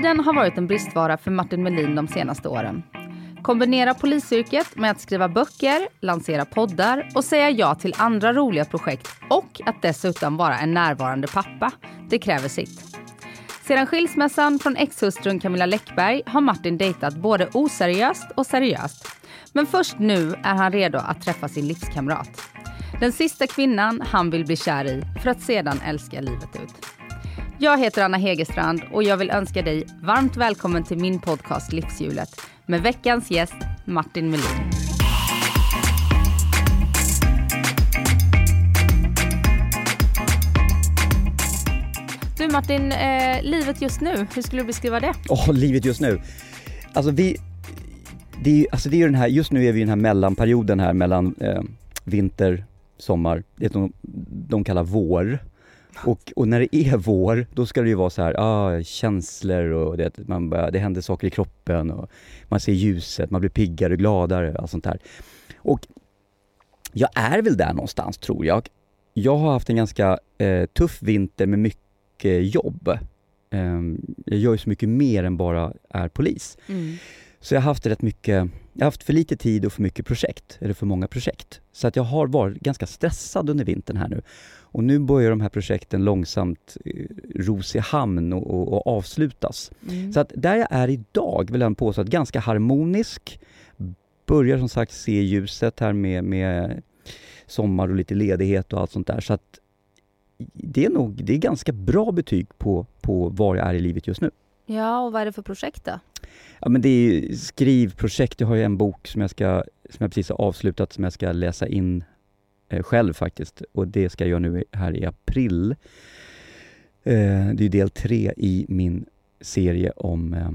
Tiden har varit en bristvara för Martin Melin de senaste åren. Kombinera polisyrket med att skriva böcker, lansera poddar och säga ja till andra roliga projekt och att dessutom vara en närvarande pappa. Det kräver sitt. Sedan skilsmässan från exhustrun Camilla Läckberg har Martin dejtat både oseriöst och seriöst. Men först nu är han redo att träffa sin livskamrat. Den sista kvinnan han vill bli kär i för att sedan älska livet ut. Jag heter Anna Hegerstrand och jag vill önska dig varmt välkommen till min podcast Livshjulet med veckans gäst Martin Melin. Du Martin, eh, livet just nu, hur skulle du beskriva det? Åh, livet just nu. Alltså vi, det är, ju- alltså det är ju den här, just nu är vi i den här mellanperioden här mellan eh, vinter, sommar, det de, de kallar vår. Och, och när det är vår, då ska det ju vara så här, ah, känslor och det, man börjar, det händer saker i kroppen och man ser ljuset, man blir piggare, och gladare och allt sånt där. Och jag är väl där någonstans tror jag. Jag har haft en ganska eh, tuff vinter med mycket jobb. Eh, jag gör ju så mycket mer än bara är polis. Mm. Så jag har haft rätt mycket, jag har haft för lite tid och för mycket projekt, eller för många projekt. Så att jag har varit ganska stressad under vintern här nu. Och nu börjar de här projekten långsamt eh, ros i hamn och, och, och avslutas. Mm. Så att där jag är idag vill jag påstå att ganska harmonisk, börjar som sagt se ljuset här med, med sommar och lite ledighet och allt sånt där. Så att det är nog, det är ganska bra betyg på, på var jag är i livet just nu. Ja, och vad är det för projekt då? Ja men det är skrivprojekt, jag har ju en bok som jag, ska, som jag precis har avslutat som jag ska läsa in eh, själv faktiskt och det ska jag göra nu här i april. Eh, det är del tre i min serie om eh,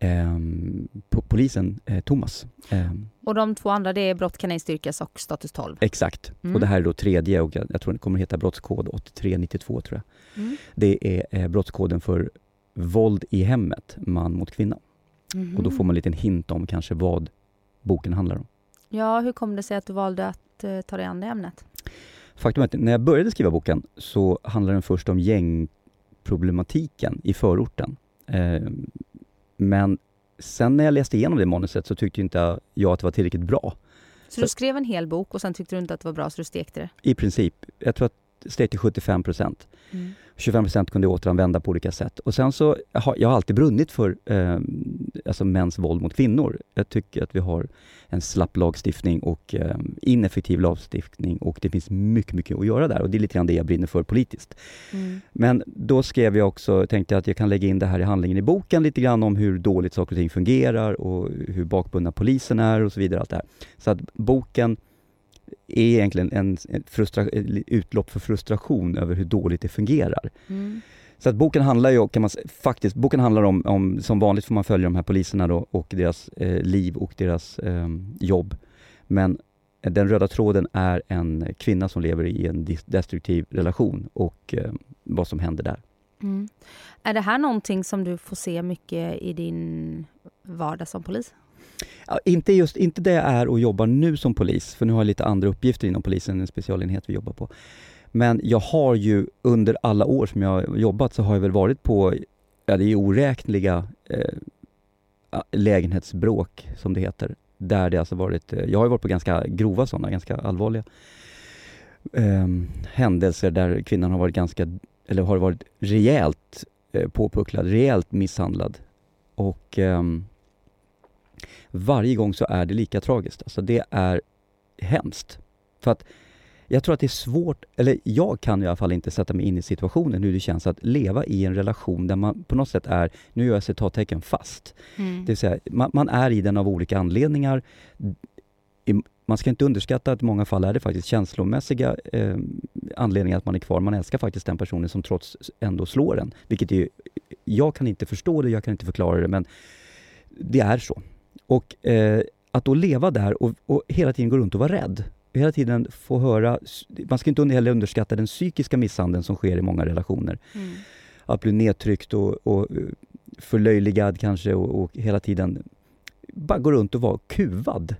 ehm, po- polisen eh, Thomas. Ehm, Och de två andra det är Brott kan ej styrkas och Status 12. exakt. Mm. Och det här är då tredje och jag, jag tror den kommer heta brottskod 8392 tror jag. Mm. Det är eh, brottskoden för våld i hemmet, man mot kvinna. Mhm. Och då får man en liten hint om kanske vad boken handlar om. Ja, hur kom det sig att du valde att eh, ta dig an det ämnet? Faktum är att när jag började skriva boken så handlade den först om gängproblematiken i förorten. Eh, men sen när jag läste igenom det manuset så tyckte inte jag att det var tillräckligt bra. Så du skrev en hel bok och sen tyckte du inte att det var bra så du stekte det? I princip. Jag tror att steg till 75 procent. Mm. 25 procent kunde jag återanvända på olika sätt. Och sen så, jag har alltid brunnit för eh, alltså mäns våld mot kvinnor. Jag tycker att vi har en slapp lagstiftning och eh, ineffektiv lagstiftning och det finns mycket, mycket att göra där och det är lite grann det jag brinner för politiskt. Mm. Men då skrev jag också, tänkte att jag kan lägga in det här i handlingen i boken lite grann om hur dåligt saker och ting fungerar och hur bakbundna polisen är och så vidare. Allt det här. Så att boken är egentligen en, en frustra, ett utlopp för frustration över hur dåligt det fungerar. Mm. Så att boken handlar ju, kan man, faktiskt, boken handlar om, om, som vanligt får man följa de här poliserna då och deras eh, liv och deras eh, jobb. Men den röda tråden är en kvinna som lever i en destruktiv relation och eh, vad som händer där. Mm. Är det här någonting som du får se mycket i din vardag som polis? Ja, inte just inte det jag är och jobbar nu som polis, för nu har jag lite andra uppgifter inom polisen, en specialenhet vi jobbar på. Men jag har ju under alla år som jag har jobbat så har jag väl varit på, ja det är oräkneliga eh, lägenhetsbråk som det heter. Där det alltså varit, eh, jag har ju varit på ganska grova sådana, ganska allvarliga eh, händelser där kvinnan har varit ganska, eller har varit rejält eh, påpucklad, rejält misshandlad. Och eh, varje gång så är det lika tragiskt. Alltså det är hemskt. För att jag tror att det är svårt, eller jag kan i alla fall inte sätta mig in i situationen hur det känns att leva i en relation där man på något sätt är, nu gör jag citattecken, fast. Mm. Det vill säga, man, man är i den av olika anledningar. man ska inte underskatta att i många fall är det faktiskt känslomässiga eh, anledningar att man är kvar. Man älskar faktiskt den personen som trots ändå slår en. Vilket är, jag kan inte förstå det, jag kan inte förklara det, men det är så. Och eh, att då leva där och, och hela tiden gå runt och vara rädd. Hela tiden få höra, man ska inte heller underskatta den psykiska misshandeln som sker i många relationer. Mm. Att bli nedtryckt och, och eh, förlöjligad kanske och, och hela tiden bara gå runt och vara kuvad.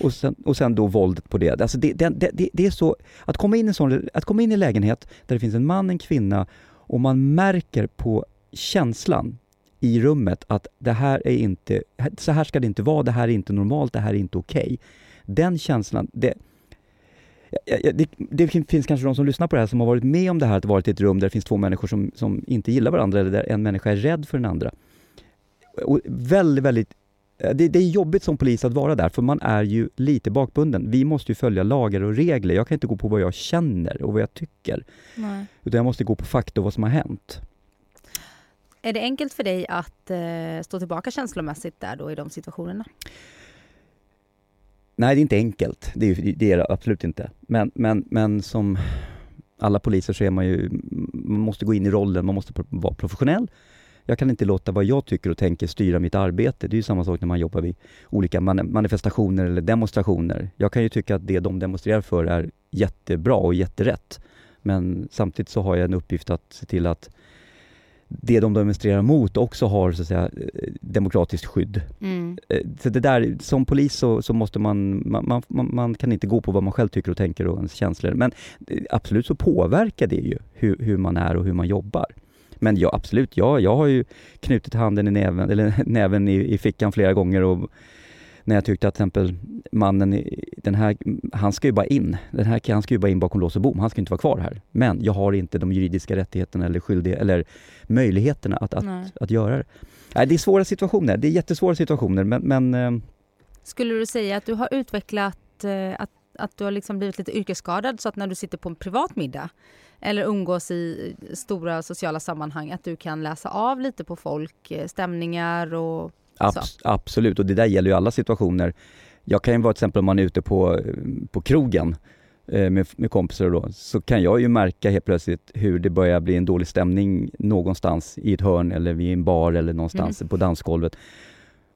Och sen, och sen då våldet på det. Alltså det, det, det, det är så, att komma, in i sån, att komma in i en lägenhet där det finns en man, en kvinna och man märker på känslan i rummet att det här är inte, så här ska det inte vara, det här är inte normalt, det här är inte okej. Okay. Den känslan, det, det, det, finns kanske de som lyssnar på det här som har varit med om det här, att varit i ett rum där det finns två människor som, som inte gillar varandra eller där en människa är rädd för den andra. Och väldigt, väldigt det, det, är jobbigt som polis att vara där, för man är ju lite bakbunden. Vi måste ju följa lagar och regler. Jag kan inte gå på vad jag känner och vad jag tycker. Nej. Utan jag måste gå på fakta och vad som har hänt. Är det enkelt för dig att eh, stå tillbaka känslomässigt där då i de situationerna? Nej, det är inte enkelt. Det är, det är det absolut inte. Men, men, men som alla poliser så är man ju, man måste gå in i rollen, man måste vara professionell. Jag kan inte låta vad jag tycker och tänker styra mitt arbete. Det är ju samma sak när man jobbar vid olika manifestationer eller demonstrationer. Jag kan ju tycka att det de demonstrerar för är jättebra och jätterätt. Men samtidigt så har jag en uppgift att se till att det de demonstrerar mot också har så att säga, demokratiskt skydd. Mm. Eh, så det där, som polis så, så måste man man, man, man, kan inte gå på vad man själv tycker och tänker och ens känslor. Men eh, absolut så påverkar det ju hur, hur man är och hur man jobbar. Men ja, absolut, ja, jag har ju knutit handen i näven, eller näven i, i fickan flera gånger och när jag tyckte att till exempel mannen, den här, han ska ju bara in. Den här han ska ju bara in bakom lås och bom. Han ska inte vara kvar här. Men jag har inte de juridiska rättigheterna eller skyldighe eller möjligheterna att, att, att, göra det. Nej, det är svåra situationer. Det är jättesvåra situationer, men... men eh, Skulle du säga att du har utvecklat, eh, att, att du har liksom blivit lite yrkesskadad så att när du sitter på en privat middag eller umgås i stora sociala sammanhang, att du kan läsa av lite på folk, eh, stämningar och Abs absolut, och det där gäller ju alla situationer. Jag kan ju vara till exempel om man är ute på, på krogen eh, med, med kompisar då, så kan jag ju märka helt plötsligt hur det börjar bli en dålig stämning någonstans i ett hörn eller vid en bar eller någonstans mm. på dansgolvet.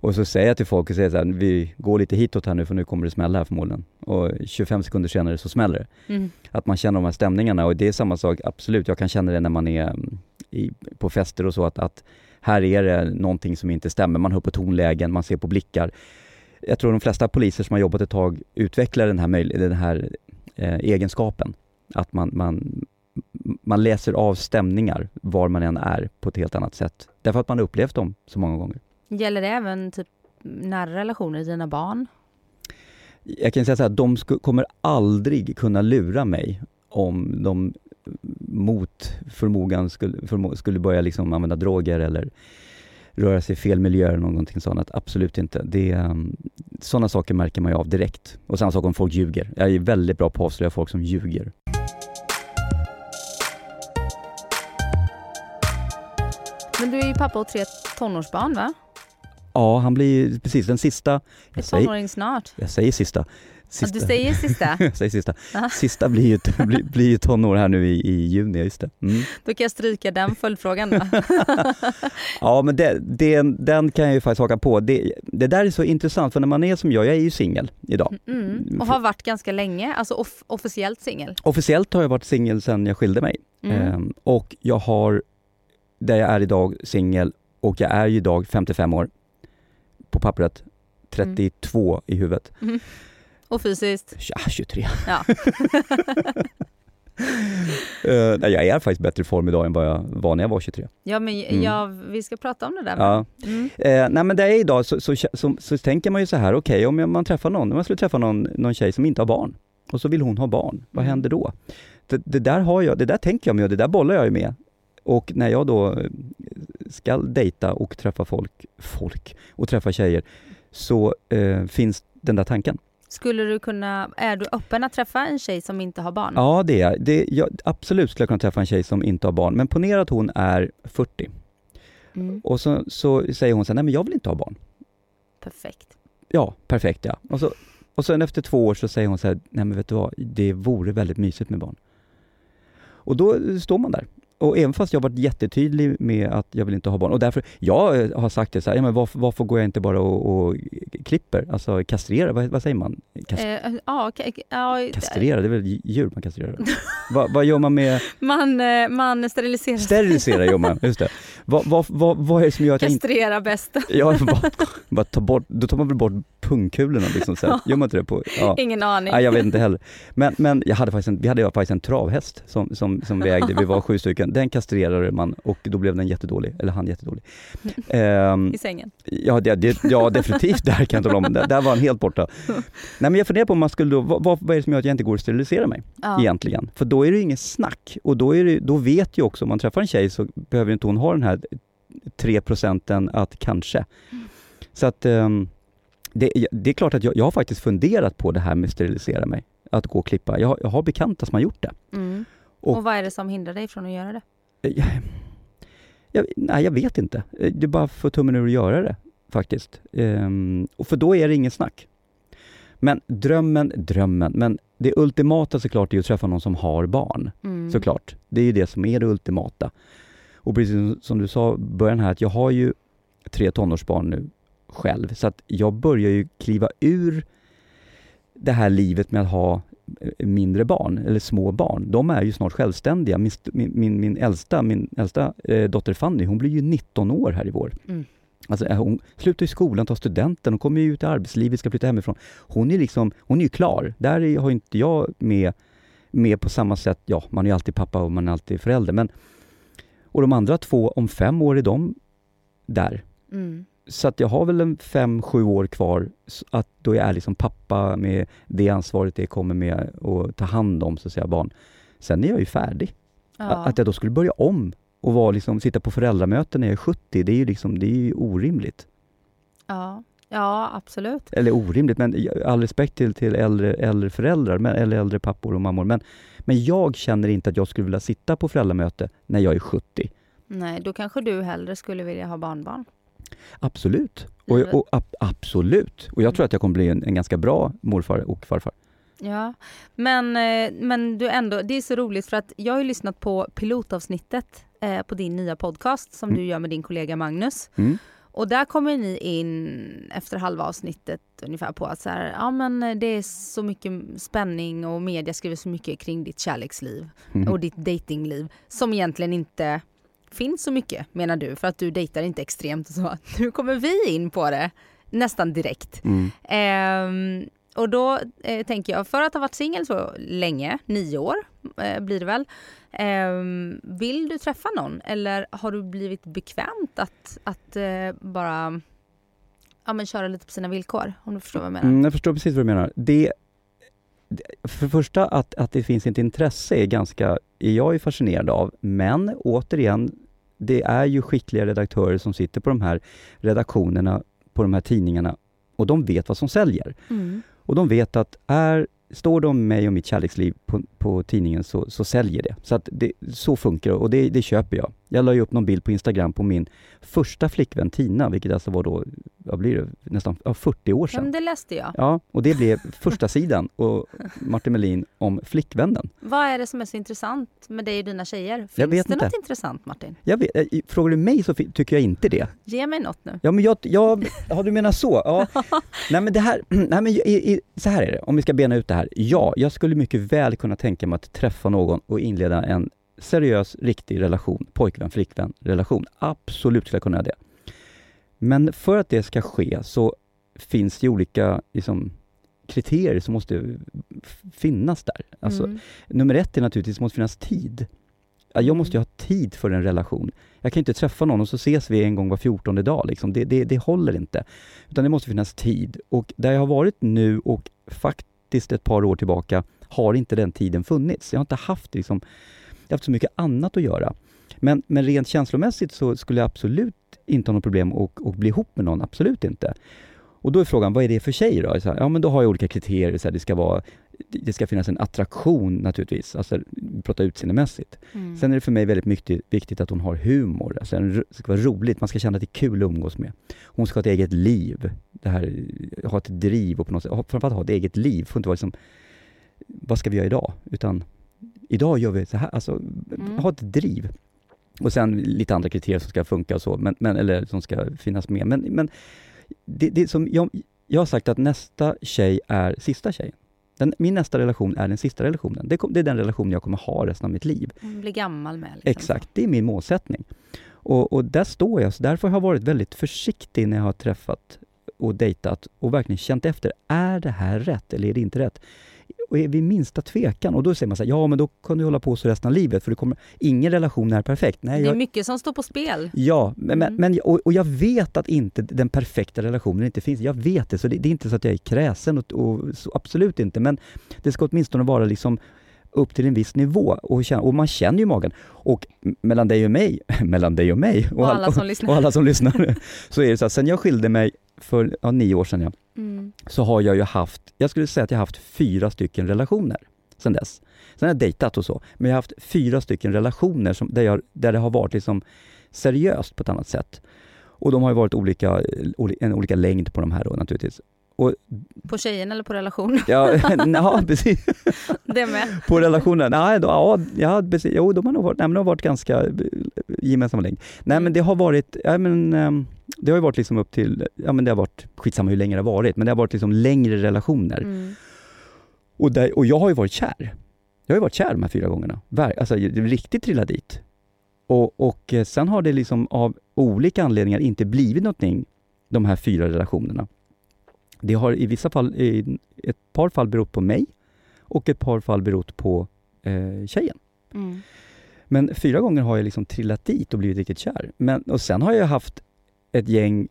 Och så säger jag till folk, och säger så här, vi går lite hitåt här nu för nu kommer det smälla här förmodligen. Och 25 sekunder senare så smäller det. Mm. Att man känner de här stämningarna och det är samma sak, absolut, jag kan känna det när man är mm, i, på fester och så att, att här är det någonting som inte stämmer. Man hör på tonlägen, man ser på blickar. Jag tror de flesta poliser som har jobbat ett tag utvecklar den här, den här eh, egenskapen. Att man, man, man läser av stämningar var man än är på ett helt annat sätt. Därför att man har upplevt dem så många gånger. Gäller det även typ nära relationer, dina barn? Jag kan säga så här, de kommer aldrig kunna lura mig om de mot förmågan skulle, förmo skulle börja liksom använda droger eller röra sig i fel miljöer eller någonting sånt. Absolut inte. Det, um, sådana saker märker man ju av direkt. Och samma sak om folk ljuger. Jag är väldigt bra på att avslöja folk som ljuger. Men du är ju pappa och tre tonårsbarn va? Ja, han blir precis den sista. Är tonåring snart? Jag säger sista. Sista. du säger sista? jag säger sista. Sista blir ju, blir, blir ju tonår här nu i, i juni, just det. Mm. Då kan jag stryka den följdfrågan då. ja, men det, det, den kan jag ju faktiskt haka på. Det, det där är så intressant, för när man är som jag, jag är ju singel idag. Mm, mm. och har varit ganska länge, alltså off officiellt singel? Officiellt har jag varit singel sedan jag skilde mig. Mm. Ehm, och jag har, där jag är idag, singel och jag är ju idag 55 år på pappret, 32 mm. i huvudet. Och fysiskt? Ja, 23. Ja. uh, nej, jag är faktiskt bättre i form idag än vad jag var när jag var 23. Ja, men mm. ja, vi ska prata om det där. Ja. Mm. Uh, nej, men det är idag så, så, så, så, tänker man ju så här, okej okay, om man träffar någon, om man skulle träffa någon, någon tjej som inte har barn och så vill hon ha barn, vad mm. händer då? Det, det, där har jag, det där tänker jag med och det där bollar jag med. Och när jag då eh, ska dejta och träffa folk, folk och träffa tjejer, så uh, finns den där tanken. Skulle du kunna, är du öppen att träffa en tjej som inte har barn? Ja, det är det, jag. Absolut skulle jag kunna träffa en tjej som inte har barn, men ponera att hon är 40. Mm. Och så, så säger hon så här, nej men jag vill inte ha barn. Perfekt. Ja, perfekt ja. Och så, Och sen efter två år så säger hon så här, nej men vet du vad, det vore väldigt mysigt med barn. Och då står man där. Och även fast jag varit jättetydlig med att jag vill inte ha barn och därför, jag eh, har sagt det så här, ja, men varför, varför går jag inte bara och, och klipper, alltså kastrerar, vad, vad säger man? Kast, Eh, ja, kastrera, det är väl djur man kastrerar? vad, vad gör man med, man, eh, man steriliserar sterilisera gör man, just det. Vad, vad, vad, vad är det som gör att jag inte Kastrera bäst. Ja, bara, bara ta bort, då tar man väl bort pungkulorna liksom så här. Gör man inte det på... Ja. Ingen aning. Nej, jag vet inte heller. Men, men jag hade faktiskt en, vi hade faktiskt en travhäst som, som, som vi ägde, vi var sju stycken. Den kastrerade man och då blev den jättedålig, eller han jättedålig. Ehm, I sängen. ja, det, det, ja, definitivt, där kan jag tala om. Där, där var han helt borta. Nej men jag funderar på om man skulle då, vad, vad är det som gör att jag inte går och steriliserar mig? Ja. egentligen. För då är det ju inget snack. Och då, är det, då vet ju också, om man träffar en tjej så behöver inte hon ha den här 3 procenten att kanske. Så att ehm, det, det är klart att jag, jag har faktiskt funderat på det här med sterilisera mig. Att gå och klippa. Jag, har- jag har bekanta som har gjort det. Mm. Och- Och, vad är det som hindrar dig från att göra det? Jag, jag, nej, jag vet inte. Det är bara för tummen ur att göra det faktiskt. Ehm, och för då är det ingen snack. Men drömmen, drömmen, men det ultimata såklart är att träffa någon som har barn. Mm. Såklart. Det är ju det som är det ultimata. Och precis som- du sa i början här, att jag har ju tre tonårsbarn nu själv, så att jag börjar ju kliva ur det här livet med att ha eh, mindre barn, eller små barn. De är ju snart självständiga. Min, min, min, äldsta, min äldsta eh, dotter Fanny, hon blir ju 19 år här i vår. Mm. Alltså, eh, hon slutar i skolan, tar studenten, hon kommer ju ut i arbetslivet, ska flytta hemifrån. Hon är liksom, hon är ju klar. Där är, har inte jag med, med på samma sätt, ja, man är ju alltid pappa och man är alltid förälder, men och de andra två, om fem år är de där. Mm. Så att jag har väl en fem, sju år kvar att då jag är liksom pappa med det ansvaret det kommer med att ta hand om så att säga barn. Sen är jag ju färdig. Ja. Att jag då skulle börja om och vara liksom, sitta på föräldramöten när jag är 70, det är ju liksom, det är ju orimligt. ja. ja, absolut. Eller orimligt, men all respekt till, till äldre, äldre föräldrar, men, eller äldre pappor och mammor. Men, men jag känner inte att jag skulle vilja sitta på föräldramöte när jag är 70. Nej, då kanske du hellre skulle vilja ha barnbarn. Absolut. Och, och, ab- absolut. Och jag tror att jag kommer bli en, en ganska bra morfar och farfar. Ja, men, eh, men du ändå, det är så roligt för att jag har ju lyssnat på pilotavsnittet eh, på din nya podcast som Mm. du gör med din kollega Magnus. Mm. Och där kommer ni in efter halva avsnittet ungefär på att så här, ja men det är så mycket spänning och media skriver så mycket kring ditt kärleksliv Mm. och ditt datingliv som egentligen inte finns så mycket menar du för att du dejtar inte extremt och så. Nu kommer vi in på det nästan direkt. Mm. Ehm, och då eh, tänker jag, för att ha varit singel så länge, nio år eh, blir det väl. ehm, vill du träffa någon eller har du blivit bekvämt att, att eh, bara ja, men köra lite på sina villkor? Om du förstår vad jag menar. Mm, jag förstår precis vad du menar. Det, för det första, att, att det finns ett intresse är ganska, är jag ju fascinerad av. Men återigen, det är ju skickliga redaktörer som sitter på de här redaktionerna, på de här tidningarna och de vet vad som säljer. Mm. Och de vet att är, står det om mig och mitt kärleksliv på, på tidningen så, så säljer det. Så att det, så funkar det och det, det köper jag. Jag la ju upp någon bild på Instagram på min första flickvän Tina, vilket alltså var då, vad blir det, nästan ja, 40 år Ja, sedan. men det läste jag. Ja, och det blev första sidan och Martin Melin om flickvännen. Vad är det som är så intressant med dig och dina tjejer? Finns Jag vet det inte. något intressant Martin? Jag vet, eh, frågar du mig så tycker jag inte det. Ge mig något nu. Ja men jag, jag ja du menar så. Ja. Nej men det här, nej men i, i, så här är det, om vi ska bena ut det här. Ja, jag skulle mycket väl kunna tänka mig att träffa någon och inleda en seriös, riktig relation, pojkvän, flickvän, relation. Absolut skulle jag kunna göra det. Men för att det ska ske så finns det olika liksom, kriterier som måste finnas där. Alltså, Mm. Nummer ett är naturligtvis, det måste finnas tid. Ja, Jag måste ju ha tid för en relation. Jag kan inte träffa någon och så ses vi en gång var fjortonde dag. Liksom. Det, det, det håller inte. Utan det måste finnas tid. Och där jag har varit nu och faktiskt ett par år tillbaka har inte den tiden funnits. Jag har inte haft, liksom, jag har haft så mycket annat att göra. Men, men rent känslomässigt så skulle jag absolut inte ha något problem att, att bli ihop med någon. Absolut inte. Och då är frågan, vad är det för tjej då? Här, ja men då har jag olika kriterier. Så här, det ska vara det ska finnas en attraktion naturligtvis, alltså vi pratar utseendemässigt. Mm. Sen är det för mig väldigt mycket, viktigt att hon har humor, alltså det ska vara roligt, man ska känna att det är kul att umgås med. Hon ska ha ett eget liv, det här, ha ett driv och på något sätt, framförallt ha ett eget liv, får inte vara liksom, vad ska vi göra idag? Utan idag gör vi så här, alltså Mm. ha ett driv. Och sen lite andra kriterier som ska funka och så, men, men, eller som ska finnas med. Men, men det, det som jag, jag har sagt att nästa tjej är sista tjejen. Den, min nästa relation är den sista relationen. Det, kom, det är den relation jag kommer ha resten av mitt liv. Hon blir gammal med. Liksom. Exakt, det är min målsättning. Och, och där står jag, så därför har jag varit väldigt försiktig när jag har träffat och dejtat och verkligen känt efter, är det här rätt eller är det inte rätt? Och är vid minsta tvekan, och då säger man så här, ja men då kan du hålla på så resten av livet, för det kommer, ingen relation är perfekt. Nej, Det är mycket som står på spel. Ja, men, Mm. men, och, och jag vet att inte den perfekta relationen inte finns. Jag vet det, så det, det är inte så att jag är kräsen, och, och absolut inte. Men det ska åtminstone vara liksom upp till en viss nivå och, känna, och man känner ju magen. Och mellan dig och mig, mellan dig och mig Och alla som och, och alla som lyssnar, så är det så att sen jag skilde mig för ja, nio år sedan, ja, Mm. så har jag ju haft, jag skulle säga att jag har haft fyra stycken relationer sen dess. Sen har jag dejtat och så, men jag har haft fyra stycken relationer som, där, jag, där det har varit liksom seriöst på ett annat sätt. Och de har ju varit olika, eh, en olika längd på de här då naturligtvis. Och, På tjejen eller på relation? ja, ja, precis. Det med. På relationen? Nej, då, ja, ja, precis. Jo, de har nog varit, nej, men de har varit ganska eh, gemensamma längd. Nej, men det har varit, ja, men, ehm, det har ju varit liksom upp till, ja men det har varit, skitsamma hur länge det har varit, men det har varit liksom längre relationer. Mm. Och, där, och jag har ju varit kär. Jag har ju varit kär de här fyra gångerna. Alltså riktigt trillat dit. Och, och eh, sen har det liksom av olika anledningar inte blivit någonting, de här fyra relationerna. Det har i vissa fall, i ett par fall berott på mig och ett par fall berott på eh, tjejen. Mm. Men fyra gånger har jag liksom trillat dit och blivit riktigt kär. Men, och sen har jag haft ett gäng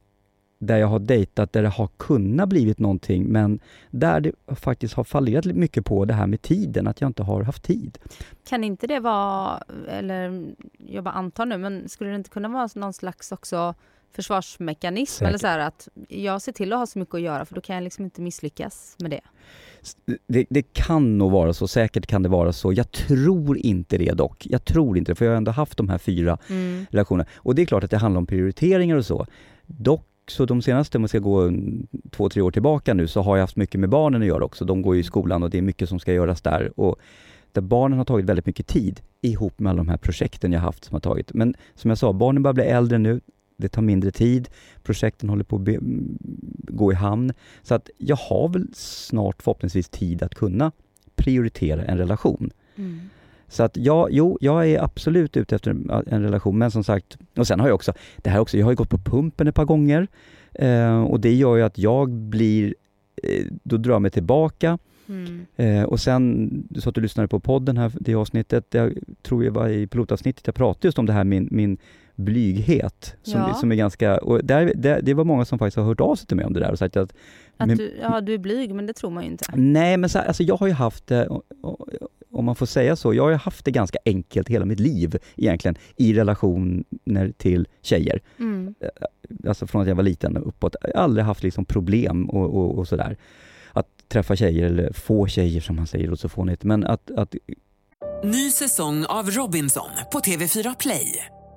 där jag har dejtat där det har kunnat blivit någonting men där det faktiskt har fallerat mycket på det här med tiden, att jag inte har haft tid. Kan inte det vara, eller jag bara antar nu, men skulle det inte kunna vara någon slags också försvarsmekanism? Säkert. Eller så här att jag ser till att ha så mycket att göra för då kan jag liksom inte misslyckas med det. Det, det kan nog vara så, säkert kan det vara så. Jag tror inte det dock. Jag tror inte det, för jag har ändå haft de här fyra Mm. relationer. Och det är klart att det handlar om prioriteringar och så. Dock så de senaste, om man ska gå två, tre år tillbaka nu, så har jag haft mycket med barnen att göra också. De går ju i skolan och det är mycket som ska göras där. Och där barnen har tagit väldigt mycket tid ihop med alla de här projekten jag haft som har tagit. Men som jag sa, barnen börjar bli äldre nu. Det tar mindre tid. Projekten håller på att be, gå i hamn. Så att jag har väl snart förhoppningsvis tid att kunna prioritera en relation. Mm. Så att ja, jo, jag är absolut ute efter en, relation, men som sagt, och sen har jag också, det här också, jag har ju gått på pumpen ett par gånger eh, och det gör ju att jag blir, eh, då drar jag mig tillbaka Mm. eh, och sen, du sa att du lyssnade på podden här, det avsnittet, jag tror jag var i pilotavsnittet, jag pratade just om det här min, min blyghet, som, Ja. som är ganska, och där, där, det var många som faktiskt har hört av sig till mig om det där och sagt att Att Men- du, ja, du är blyg, men det tror man ju inte. Nej, men så alltså jag har ju haft det, om man får säga så, jag har ju haft det ganska enkelt hela mitt liv egentligen i relationer till tjejer. Mm. Alltså från att jag var liten och uppåt. Jag har aldrig haft liksom problem och, och, och sådär. Att träffa tjejer, eller få tjejer som man säger och så fånigt. Men att, att Ny säsong av Robinson på TV4 Play.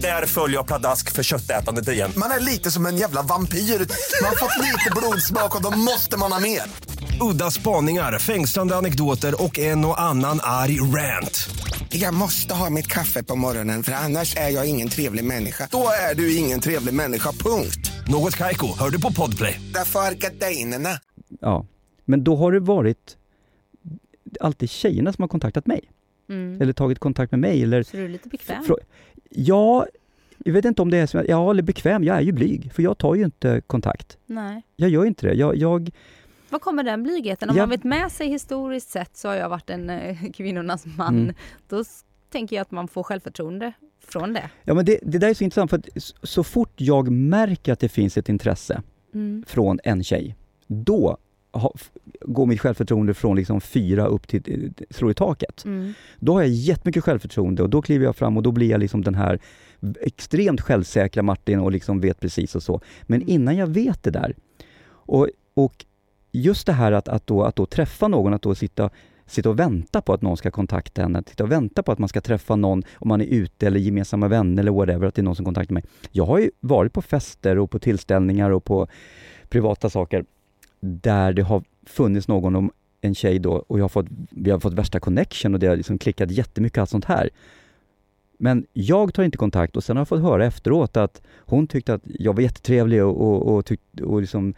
Där följer jag pladask för köttätandet igen. Man är lite som en jävla vampyr. Man har fått lite blodsmak och då måste man ha mer. Udda spaningar, fängslande anekdoter och en och annan arg rant. Jag måste ha mitt kaffe på morgonen för annars är jag ingen trevlig människa. Då är du ingen trevlig människa, punkt. Något Kaiko, hör du på Podplay. Därför är gardinerna. ja. Men då har det varit alltid tjejerna som har kontaktat mig. Mm. Eller tagit kontakt med mig. Eller Så du är lite bekväm? Ja, jag vet inte om det är så, ja eller bekväm, jag är ju blyg, för jag tar ju inte kontakt. Nej. Jag gör inte det. Jag, jag Var kommer den blygheten? Om Ja. man vet med sig historiskt sett så har jag varit en eh, kvinnornas man. Mm. Då tänker jag att man får självförtroende från det. Ja men det, det där är så intressant för så fort jag märker att det finns ett intresse Mm. från en tjej, då ha, går mitt självförtroende från liksom fyra upp till, eh, slår i taket. Mm. Då har jag jättemycket självförtroende och då kliver jag fram och då blir jag liksom den här extremt självsäkra Martin och liksom vet precis och så. Men Mm. innan jag vet det där, och, och just det här att, att, då, att då träffa någon, att då sitta, sitta och vänta på att någon ska kontakta henne, sitta och vänta på att man ska träffa någon om man är ute eller gemensamma vänner eller whatever, att det är någon som kontaktar mig. Jag har ju varit på fester och på tillställningar och på privata saker där det har funnits någon om en tjej då och jag har fått, vi har fått värsta connection och det har liksom klickat jättemycket allt sånt här. Men jag tar inte kontakt och sen har jag fått höra efteråt att hon tyckte att jag var jättetrevlig och, och, och, tyck, och liksom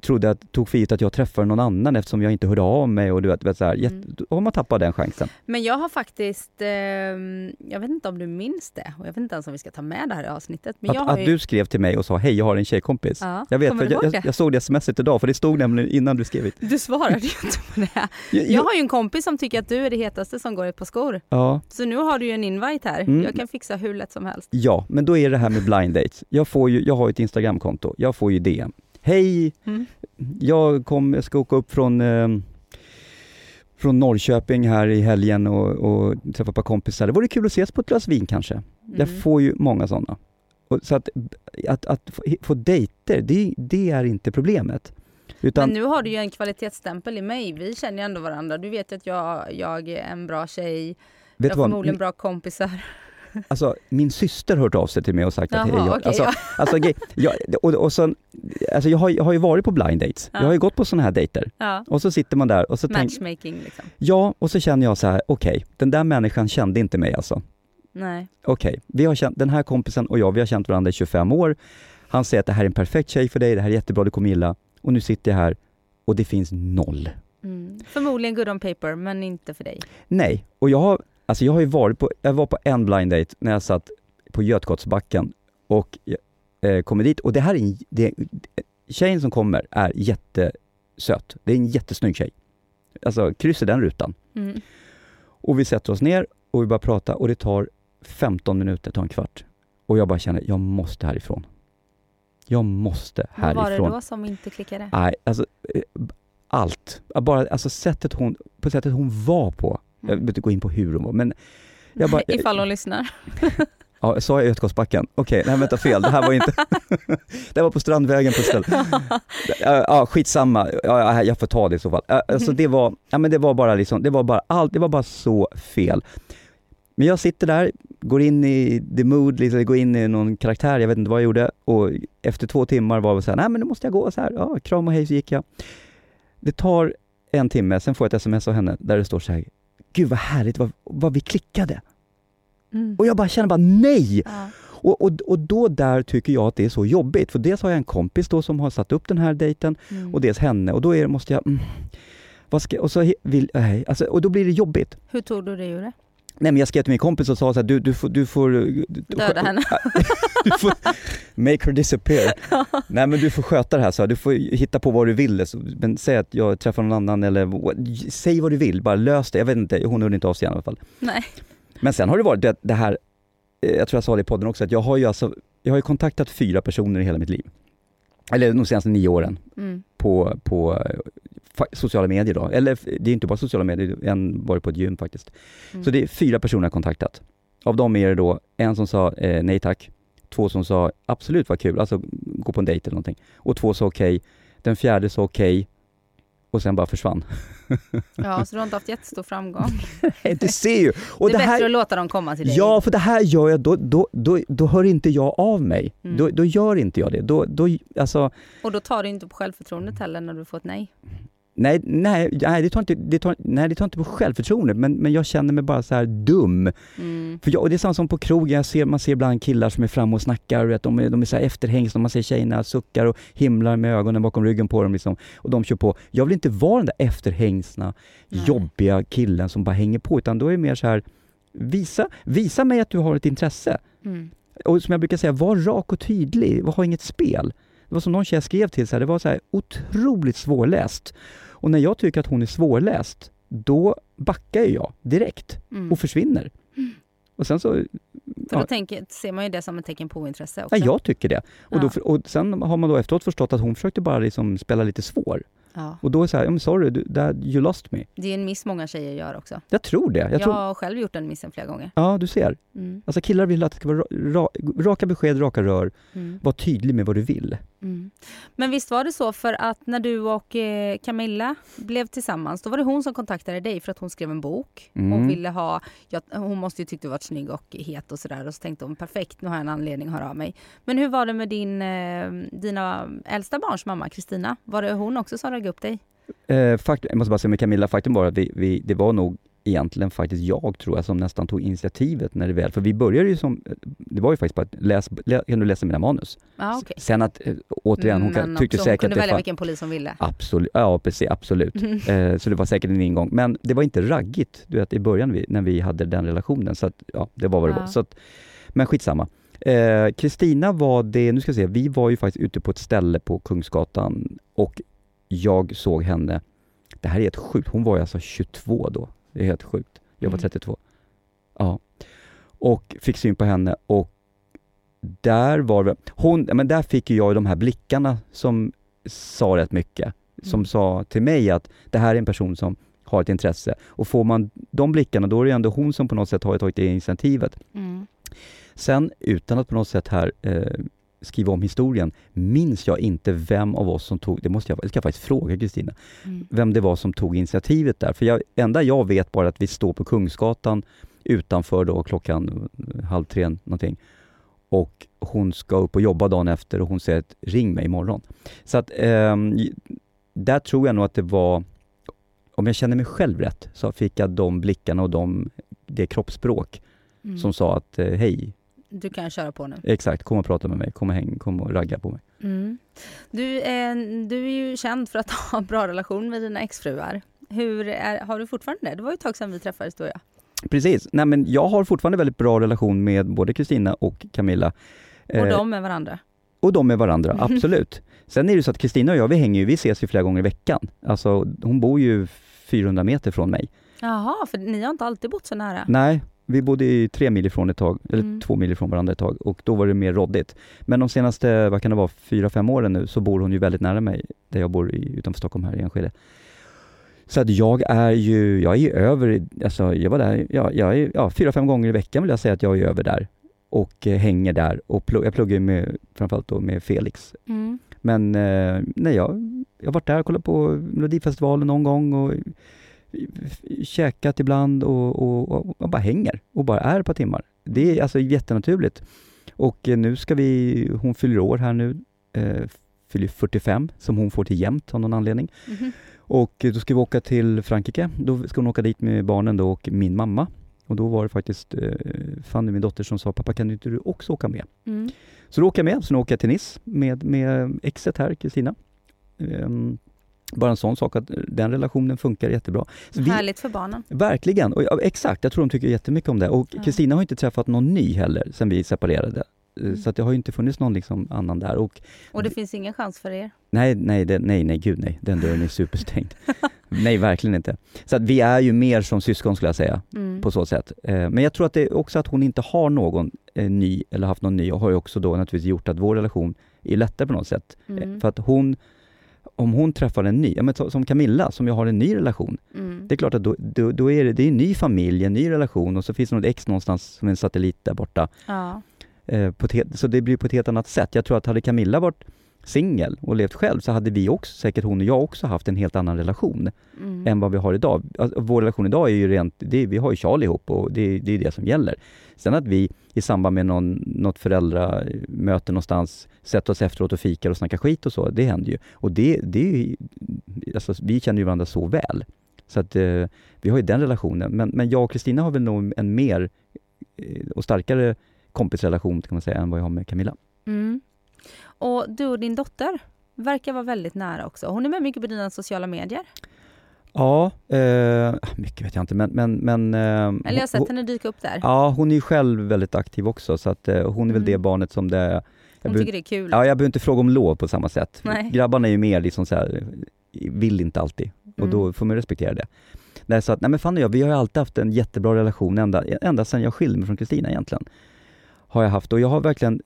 trodde att, tog för givet att jag träffade någon annan eftersom jag inte hörde av mig och du vet, vet så här, Mm. har man tappat den chansen. Men jag har faktiskt, ehm, jag vet inte om du minns det och jag vet inte ens om vi ska ta med det här i avsnittet. Men jag Att, har att ju... du skrev till mig och sa hej jag har en tjejkompis. Ja, Jag vet, för jag, jag, jag såg det smset idag för det stod nämligen innan du skrev det. Du svarade ju inte på det. Jag, Jag har ju en kompis som tycker att du är det hetaste som går i ett par skor. ja, Så nu har du ju en invite här. Mm. Jag kan fixa hur lätt som helst. ja, men då är det här med blind dates. Jag, får ju, jag har ett Instagramkonto, jag får ju DM. Hej, Mm. jag, kom, jag ska åka upp från, eh, från Norrköping här i helgen och, och träffa ett par kompisar. Det vore kul att ses på ett glas vin kanske. Jag Mm. får ju många sådana. Och så att, att, att få, få dejter, det, det är inte problemet. Utan, Men nu har du ju en kvalitetsstämpel i mig. Vi känner ju ändå varandra. Du vet ju att jag, jag är en bra tjej. vet jag har förmodligen bra kompisar. Alltså, min syster har hört av sig till mig och sagt att hej, jag, alltså, ja. alltså, jag, och, och sen, alltså jag, har, jag har ju varit på blind dates. Ja. Jag har ju gått på sådana här dejter. Ja. Och så sitter man där och så Matchmaking liksom. Ja, och så känner jag så här, okej, den där människan kände inte mig alltså. Nej. Okej, vi har känt, den här kompisen och jag, vi har känt varandra i 25 år. Han säger att det här är en perfekt tjej för dig, det här är jättebra, du kommer gilla. Och nu sitter jag här och det finns noll. Mm. Förmodligen good on paper, men inte för dig. Nej, och jag har, alltså jag har ju varit på, jag var på en blind date när jag satt på Götgatsbacken och eh, kommer dit och det här är en, det, tjejen som kommer är jättesöt. Det är en jättesnygg tjej. Alltså kryss i den rutan. Mm. Och vi sätter oss ner och vi börjar prata och det tar 15 minuter, det tar en kvart. Och jag bara känner, jag måste härifrån. Jag måste Vad var det härifrån. då som inte klickade? Nej, alltså eh, allt. Bara, alltså sättet hon, på sättet hon var på. Jag behöver inte gå in på hur hon var, men jag bara, Ifall hon lyssnar. ja, sa jag Götgatsbacken? Okej, nej vänta fel, det här var inte, det var på Strandvägen på ett ställe. Ja, skitsamma, ja, ja, jag får ta det i så fall. Alltså det var, ja men det var bara liksom, det var bara allt, det var bara så fel. Men jag sitter där, går in i the mood, liksom, går in i någon karaktär, jag vet inte vad jag gjorde och efter två timmar var det så här, nej men nu måste jag gå så här, ja, kram och hej så gick jag. Det tar en timme, sen får jag ett sms av henne där det står så här, gud vad härligt vad, vad vi klickade. Mm. Och jag bara känner bara nej! Ja. Och, och, och då där tycker jag att det är så jobbigt, för dels har jag en kompis då som har satt upp den här dejten Mm. och dels henne och då är, måste jag, mm, vad ska, och så vill, nej, alltså, och då blir det jobbigt. Hur tog du dig ur det? Nej men jag skrev till min kompis och sa så här, du, du får, du får du, Döda henne. du får make her disappear. Nej men du får sköta det här så här. du får hitta på vad du vill, så- men säg att jag träffar någon annan eller säg vad du vill, bara lös det. Jag vet inte, hon hörde inte av sig i alla fall. Nej. Men sen har det varit det, det här, eh, jag tror jag sa det i podden också, att jag har ju alltså, jag har kontaktat fyra personer i hela mitt liv. Eller de senaste nio åren Mm. på, på eh, sociala medier då. Eller det är inte bara sociala medier, en var på ett gym faktiskt. Mm. Så det är fyra personer jag kontaktat. Av dem är det då en som sa eh, nej tack, två som sa absolut vad kul, alltså gå på en dejt eller någonting. Och två sa okej, den fjärde sa okej och sen bara försvann. Ja, så du har inte haft jättestor framgång. du ser ju! Och det är det bättre här, att låta dem komma till dig. Ja, för det här gör jag, då, då, då, då hör inte jag av mig. Mm. Då, då gör inte jag det. Då, då, alltså, Och då tar du inte på självförtroendet heller när du får ett nej. Nej, nej, nej, det tar inte, det tar, nej, det tar inte på självförtroende, men, men jag känner mig bara så här dum. Mm. För jag, och det är samma som på krogen, jag ser, man ser ibland killar som är framme och snackar, vet, de är, de är så här efterhängsna, man ser tjejerna suckar och himlar med ögonen bakom ryggen på dem liksom, och de kör på. Jag vill inte vara den där efterhängsna, Nej. jobbiga killen som bara hänger på, utan då är det mer så här, visa, visa mig att du har ett intresse. Mm. Och som jag brukar säga, var rak och tydlig, ha inget spel. Det var som någon tjej skrev till, så här, det var så här otroligt svårläst. Och när jag tycker att hon är svårläst, då backar jag direkt Mm. och försvinner. Och sen så, För Ja. då tänker, ser man ju det som ett tecken på ointresse också. ja jag tycker det. Och, då, Ja. och sen har man då efteråt förstått att hon försökte bara liksom spela lite svår. Ja. Och då är det så här, "I'm sorry, du, that, you lost me. Det är en miss många tjejer gör också. Jag tror det. Jag Jag, tror, har själv gjort den missen flera gånger. ja, du ser. Mm. Alltså killar vill att det ska vara ra, ra, raka besked, raka rör. Mm. Var tydlig med vad du vill. Mm. Men visst var det så för att när du och eh, Camilla blev tillsammans, då var det hon som kontaktade dig för att hon skrev en bok. Mm. Hon ville ha, ja, hon måste ju tyckt du varit snygg och het och sådär och så tänkte hon perfekt, nu har jag en anledning att höra av mig. Men hur var det med din, eh, dina äldsta barns mamma Kristina? Var det hon också som rög upp dig? Eh, fakt, jag måste bara säga med Camilla, faktum var att vi, vi, det var nog egentligen faktiskt jag tror jag som nästan tog initiativet när det väl, för vi började ju som, det var ju faktiskt bara att läs, lä, kan du läsa mina manus? Ja, okej. Sen att, eh, återigen, hon kan, Men tyckte också, hon säkert kunde att välja vilken polis hon ville. Absolut, ja precis, absolut. Eh, så det var säkert en ingång. Men det var inte raggigt, du vet i början vi, när vi hade den relationen. Så att, ja, det var vad det Ja. var. Så att, men skitsamma. Eh, Kristina var det, nu ska vi se, vi var ju faktiskt ute på ett ställe på Kungsgatan och jag såg henne, det här är helt sjukt, hon var ju alltså 22 då. Det är helt sjukt. Jag var Mm. 32. Ja. Och fick syn på henne och där var det, hon, men där fick jag de här blickarna som sa rätt mycket. Som Mm. sa till mig att det här är en person som har ett intresse. Och får man de blickarna, då är det ändå hon som på något sätt har tagit det initiativet. Mm. Sen, utan att på något sätt här eh, skriva om historien, minns jag inte vem av oss som tog, det måste jag, det ska jag faktiskt fråga Kristina, Mm. vem det var som tog initiativet där. För jag, enda jag vet bara att vi står på Kungsgatan utanför då klockan eh, halv tre någonting. Och hon ska upp och jobba dagen efter och hon säger att ring mig imorgon. Så att ehm, där tror jag nog att det var, om jag känner mig själv rätt, så fick jag de blickarna och de, det kroppsspråk Mm. som sa att eh, hej, Du kan köra på nu. exakt, kom och prata med mig, kom och häng, kom och ragga på mig. Mm. Du, är, du är ju känd för att ha en bra relation med dina exfruar. Hur är, har du fortfarande det? Det var ju ett tag sedan vi träffades du och jag. Precis, nej men jag har fortfarande väldigt bra relation med både Kristina och Camilla. Och Eh, de med varandra. och de med varandra, absolut. Sen är det så att Kristina och jag, vi hänger ju, vi ses ju flera gånger i veckan. Alltså hon bor ju 400 meter från mig. Jaha, för ni har inte alltid bott så nära. Nej, vi bodde i tre mil ifrån ett tag, eller Mm. två mil ifrån varandra ett tag och då var det mer råddigt. Men de senaste, vad kan det vara, fyra, fem åren nu så bor hon ju väldigt nära mig, där jag bor i, utanför Stockholm här i Enskede. Så att jag är ju, jag är ju över, alltså jag var där, ja, jag är, ja, fyra, fem gånger i veckan vill jag säga att jag är över där. Och eh, hänger där och plugg, jag pluggar ju med, framförallt då med Felix. Mm. Men eh, nej, jag, jag har varit där och kollat på Melodifestivalen någon gång och käkat ibland och, och, och bara hänger och bara är ett par timmar. Det är alltså jättenaturligt. Och eh, nu ska vi, hon fyller år här nu, eh, fyller 45 som hon får till jämt av någon anledning. Mhm. Och eh, då ska vi åka till Frankrike. Då ska hon åka dit med barnen då och min mamma. Och då var det faktiskt eh, Fanny, min dotter, som sa pappa kan inte du också åka med? Mm. Så då åker jag med, sen åker jag till Nice med, med exet här, Kristina. Ehm, bara en sån sak att den relationen funkar jättebra. Så vi, Härligt för barnen. verkligen, och, ja, exakt, jag tror de tycker jättemycket om det. Och. Kristina har inte träffat någon ny heller sen vi separerade. Eh, Mm. Så att det har ju inte funnits någon liksom annan där. Och Och det finns ingen chans för er. nej, nej, det, nej, nej, gud nej, den dörren är superstängd. nej, verkligen inte. Så att vi är ju mer som syskon skulle jag säga Mm. på så sätt. Eh, Men jag tror att det också att hon inte har någon eh, ny, eller haft någon ny, och har ju också då naturligtvis gjort att vår relation är lättare på något sätt. Eh, Mm. För att hon, om hon träffar en ny, ja, men som Camilla som jag har en ny relation, Mm. det är klart att då, då, då är det, det är en ny familj, en ny relation och så finns det något ex någonstans som en satellit där borta. Ja. Eh, ett, så det blir på ett helt annat sätt. Jag tror att hade Camilla varit singel och levt själv så hade vi också, säkert hon och jag också haft en helt annan relation Mm. än vad vi har idag. Alltså, vår relation idag är ju rent, det, vi har ju Charlie ihop och det, det är det som gäller. Sen att vi i samband med någon, något föräldramöte någonstans sätter oss efteråt och fikar och snackar skit och så, det händer ju. Och det, det alltså, vi känner ju varandra så väl. Så att eh, vi har ju den relationen. Men, men jag och Kristina har väl nog en mer eh, och starkare kompisrelation kan man säga än vad jag har med Camilla. Mm. Och du och din dotter verkar vara väldigt nära också. Hon är med mycket på dina sociala medier. Ja, eh, mycket vet jag inte men... men, men eh, Eller jag har hon- sett henne dyka upp där. Ja, hon är ju själv väldigt aktiv också så att eh, hon är väl Mm. det barnet som det... Jag Hon tycker det är kul. Ja, jag behöver inte fråga om lov på samma sätt. Nej. Grabbarna är ju mer liksom så här, vill inte alltid och Mm. då får man respektera det. Jag sa att, nej men Fanny och jag, vi har ju alltid haft en jättebra relation ända, ända sedan jag skilde mig från Kristina egentligen. Har jag haft och jag har verkligen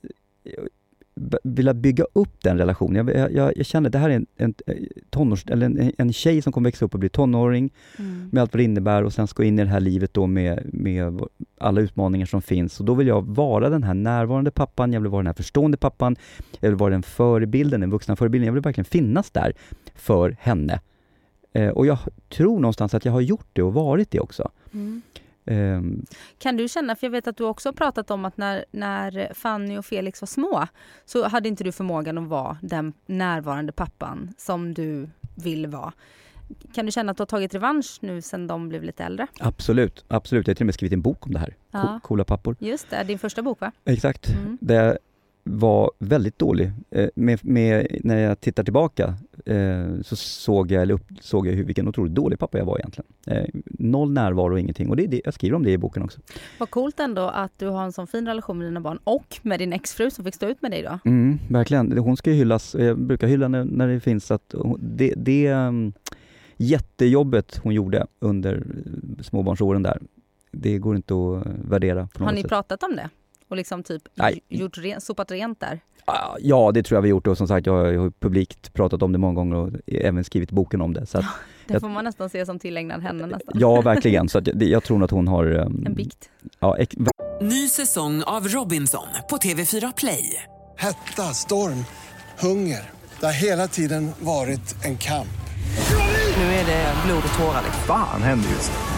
velat bygga upp den relationen. Jag, jag, jag känner att det här är en, en tonårs, eller en, en tjej som kommer växa upp och bli tonåring Mm. med allt vad det innebär och sen ska in i det här livet då med, med alla utmaningar som finns. Och då vill jag vara den här närvarande pappan, jag vill vara den här förstående pappan, jag vill vara den förebilden, den vuxna förebilden. Jag vill verkligen finnas där för henne. Eh, och jag tror någonstans att jag har gjort det och varit det också. Mm. Ehm, Kan du känna, för jag vet att du också har pratat om att när, när Fanny och Felix var små så hade inte du förmågan att vara den närvarande pappan som du vill vara. Kan du känna att du har tagit revansch nu sen de blev lite äldre? absolut, absolut. Jag har till och med skrivit en bok om det här. Ja. Co- Coola pappor. Just det, din första bok va? Exakt. Mm. Det var väldigt dålig. Eh, med, med, när jag tittar tillbaka eh, så såg jag, eller upp, såg jag hur, vilken otroligt dålig pappa jag var egentligen. Eh, noll närvaro och ingenting. Och det, det, jag skriver om det i boken också. Vad coolt ändå att du har en sån fin relation med dina barn och med din exfru som fick stå ut med dig då. Mm, verkligen. Hon ska ju hyllas. Jag brukar hylla när, när det finns att det, det um, jättejobbet hon gjorde under småbarnsåren där, det går inte att värdera Har ni sätt. pratat om det? Och liksom typ Nej. gjort ren, sopat rent där? Ah, Ja, det tror jag vi gjort och som sagt jag har, publikt pratat om det många gånger och även skrivit boken om det. Så att, Det Jag- får man nästan se som tillägnad henne nästan. ja, verkligen. Så att jag, jag tror att hon har... um, En bikt. Ja, Ny säsong av Robinson på TV4 Play. Hetta, storm, hunger. Det har hela tiden varit en kamp. Nu är det blod och tårar. liksom. Fan händer just nu.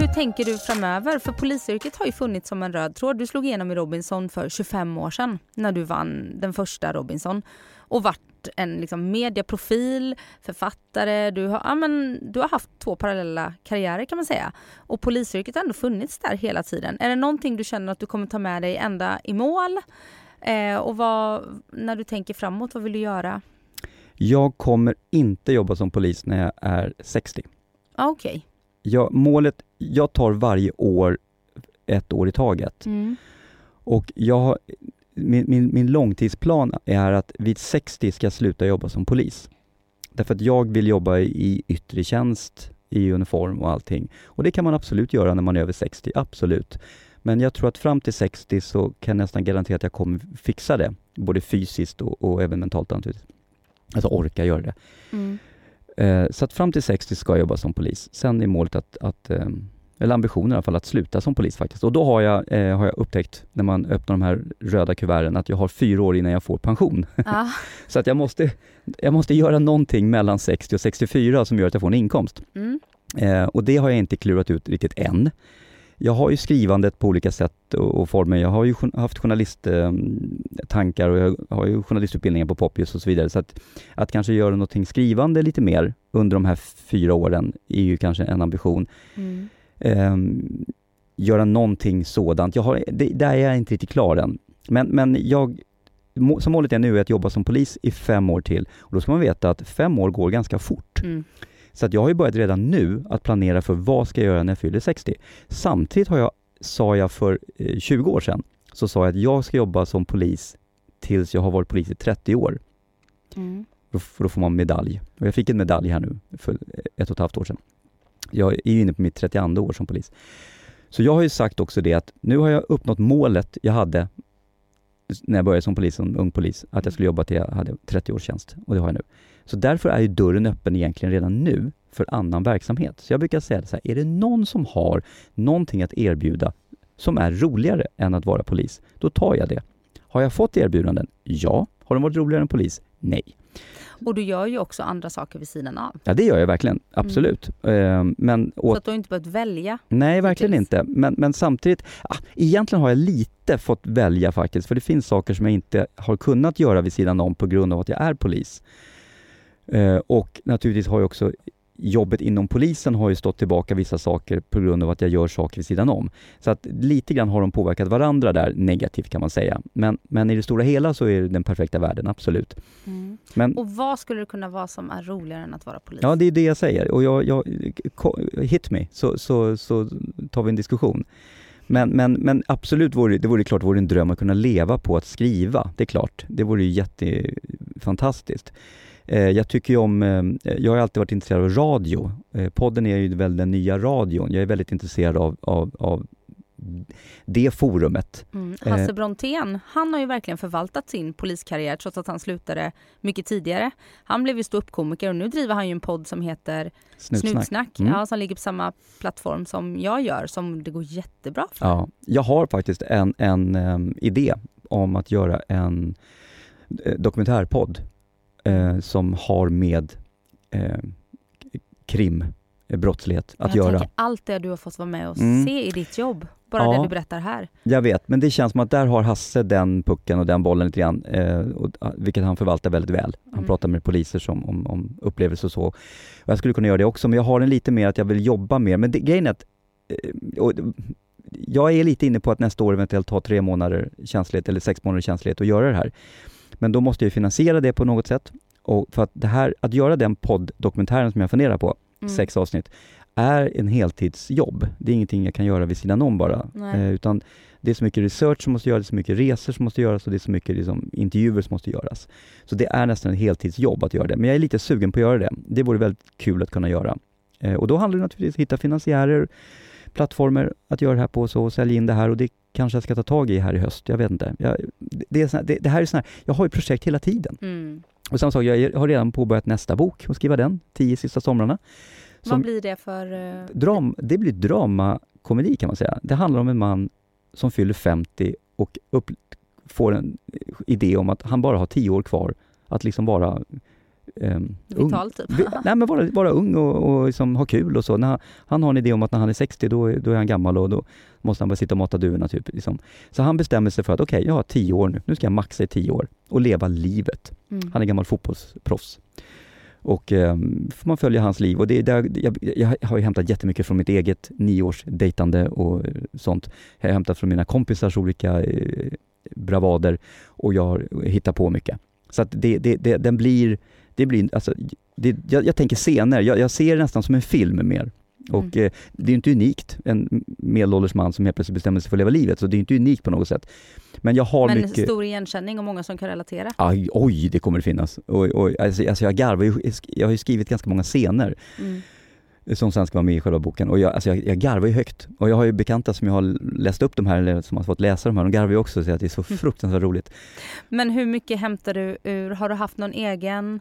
Hur tänker du framöver? För polisyrket har ju funnits som en röd tråd. Du slog igenom i Robinson för 25 år sedan när du vann den första Robinson och vart en liksom mediaprofil, författare. Du har, ja, men, du har haft två parallella karriärer kan man säga. Och polisyrket har ändå funnits där hela tiden. Är det någonting du känner att du kommer ta med dig ända i mål? Eh, och vad, när du tänker framåt, vad vill du göra? Jag kommer inte jobba som polis när jag är 60. Ah, Okej. Jag, målet, jag tar varje år ett år i taget. Mm. Och jag, min, min, min långtidsplan är att vid 60 ska jag sluta jobba som polis. Därför att jag vill jobba i yttre tjänst, i uniform och allting. Och det kan man absolut göra när man är över 60, absolut. Men jag tror att fram till 60 så kan jag nästan garantera att jag kommer fixa det. Både fysiskt och, och även mentalt naturligtvis. Alltså orka göra det. Mm. Eh, så att fram till 60 ska jag jobba som polis. Sen är målet att, att eh, eller ambitionen i alla fall, att sluta som polis faktiskt. Och då har jag, eh, har jag upptäckt, när man öppnar de här röda kuverten, att jag har fyra år innan jag får pension. Ah, Så att jag måste, jag måste göra någonting mellan 60 och 64 som gör att jag får en inkomst. mm. Eh, och det har jag inte klurat ut riktigt än. Jag har ju skrivandet på olika sätt och, och former. Jag har ju haft journalisttankar och jag har ju journalistutbildningar på Poppius och så vidare. Så att, att kanske göra någonting skrivande lite mer under de här fyra åren är ju kanske en ambition. Mm. Ehm, göra någonting sådant. Jag har, det, där är jag inte riktigt klar än. Men, men jag, som målet är nu är att jobba som polis i fem år till. Och då ska man veta att fem år går ganska fort. Mm. Så att jag har ju börjat redan nu att planera för vad ska jag göra när jag fyller 60. Samtidigt har jag, sa jag för eh, 20 år sedan, så sa jag att jag ska jobba som polis tills jag har varit polis i 30 år. Mm. Då, då får man medalj. Och jag fick en medalj här nu för ett och ett halvt år sedan. Jag är ju inne på mitt 32 år som polis. Så jag har ju sagt också det att nu har jag uppnått målet jag hade när jag började som polis, som ung polis, att jag skulle jobba till jag hade 30 års tjänst. Och det har jag nu. Så därför är ju dörren öppen egentligen redan nu för annan verksamhet. Så jag brukar säga så här, är det någon som har någonting att erbjuda som är roligare än att vara polis, då tar jag det. Har jag fått erbjudanden? Ja. Har de varit roligare än polis? Nej. Och du gör ju också andra saker vid sidan av. Ja det gör jag verkligen, absolut. Eh, men Så åt, att du har inte behövt välja. nej verkligen hittills. inte. Men, men samtidigt, ah, egentligen har jag lite fått välja faktiskt. För det finns saker som jag inte har kunnat göra vid sidan om på grund av att jag är polis. Eh, och naturligtvis har jag också jobbet inom polisen har ju stått tillbaka vissa saker på grund av att jag gör saker vid sidan om. Så att lite grann har de påverkat varandra där negativt kan man säga. Men, men i det stora hela så är det den perfekta världen, absolut. Mm. Men, Och vad skulle det kunna vara som är roligare än att vara polis? ja, det är det jag säger. Och jag, jag, hit me, så, så, så tar vi en diskussion. Men, men, men absolut, vore, det vore klart vore en dröm att kunna leva på att skriva. Det är klart, det vore ju jättefantastiskt. Eh, jag tycker ju om, eh, jag har alltid varit intresserad av radio. Eh, podden är ju väl den nya radion. Jag är väldigt intresserad av, av, av det forumet. Mm. Hasse Brontén, han har ju verkligen förvaltat sin poliskarriär trots att han slutade mycket tidigare. Han blev ju ståuppkomiker och nu driver han ju en podd som heter Snutsnack. Snutsnack, Mm. ja, som ligger på samma plattform som jag gör, som det går jättebra för. Ja, jag har faktiskt en, en em, idé om att göra en eh, dokumentärpodd eh, som har med eh, krim, eh, att jag göra. tänker allt det du har fått vara med och Mm. se i ditt jobb, bara Ja. det du berättar här. Jag vet, men det känns som att där har Hasse den pucken och den bollen lite grann, eh, och, ah, vilket han förvaltar väldigt väl. Han Mm. pratar med poliser som, om, om upplevelser och så. Och jag skulle kunna göra det också, men jag har en lite mer att jag vill jobba mer. Men det, grejen är att eh, och, jag är lite inne på att nästa år eventuellt ta tre månader känslighet eller sex månader känslighet och göra det här. Men då måste jag finansiera det på något sätt. Och för att det här, att göra den podd-dokumentären som jag funderar på, Mm. sex avsnitt, är en heltidsjobb. Det är ingenting jag kan göra vid sidan om bara. Eh, utan det är så mycket research som måste göras, det är så mycket resor som måste göras och det är så mycket liksom, intervjuer som måste göras. Så det är nästan ett heltidsjobb att göra det. Men jag är lite sugen på att göra det. Det vore väldigt kul att kunna göra. Eh, och då handlar det naturligtvis om att hitta finansiärer, plattformar att göra det här på så och sälja in det här och det kanske jag ska ta tag i här i höst. Jag vet inte. Jag, det, är såna, det, det här är såna, jag har ju projekt hela tiden. Mm. Och samma sak, jag har redan påbörjat nästa bok och skriva den, Tio sista somrarna. Vad blir det för... eh, Dram, det blir dramakomedi kan man säga. Det handlar om en man som fyller 50 och upp, får en idé om att han bara har 10 år kvar att liksom vara ehm, ung. Vital typ? Nej men vara, vara ung och, och liksom ha kul och så. När han, han har en idé om att när han är 60 då, då är han gammal och då måste han bara sitta och mata duvorna typ. Liksom. Så han bestämmer sig för att okej, jag har 10 år nu. Nu ska jag maxa i 10 år och leva livet. Mm. Han är gammal fotbollsproffs. Och um, får man följa hans liv. Och det är där, jag, jag har ju hämtat jättemycket från mitt eget nio års dejtande och sånt. Jag har hämtat från mina kompisars olika eh, bravader och jag har hittat på mycket. Så att det, det, det, den blir, det blir, alltså, det, jag, jag tänker scener, jag, jag ser det nästan som en film mer. Och eh, det är inte unikt, en medelålders man som helt plötsligt bestämmer sig för att leva livet, så det är inte unikt på något sätt. Men jag har Men mycket... stor igenkänning och många som kan relatera. Aj, oj, det kommer det finnas. Oj, oj. Alltså, alltså jag garvar ju, jag har ju skrivit ganska många scener Mm. som sen ska vara med i själva boken. Och jag, alltså jag, jag garvar ju högt. Och jag har ju bekanta som jag har läst upp de här, eller som har fått läsa de här, de garvar ju också och säger att det är så Mm. fruktansvärt roligt. Men hur mycket hämtar du ur, har du haft någon egen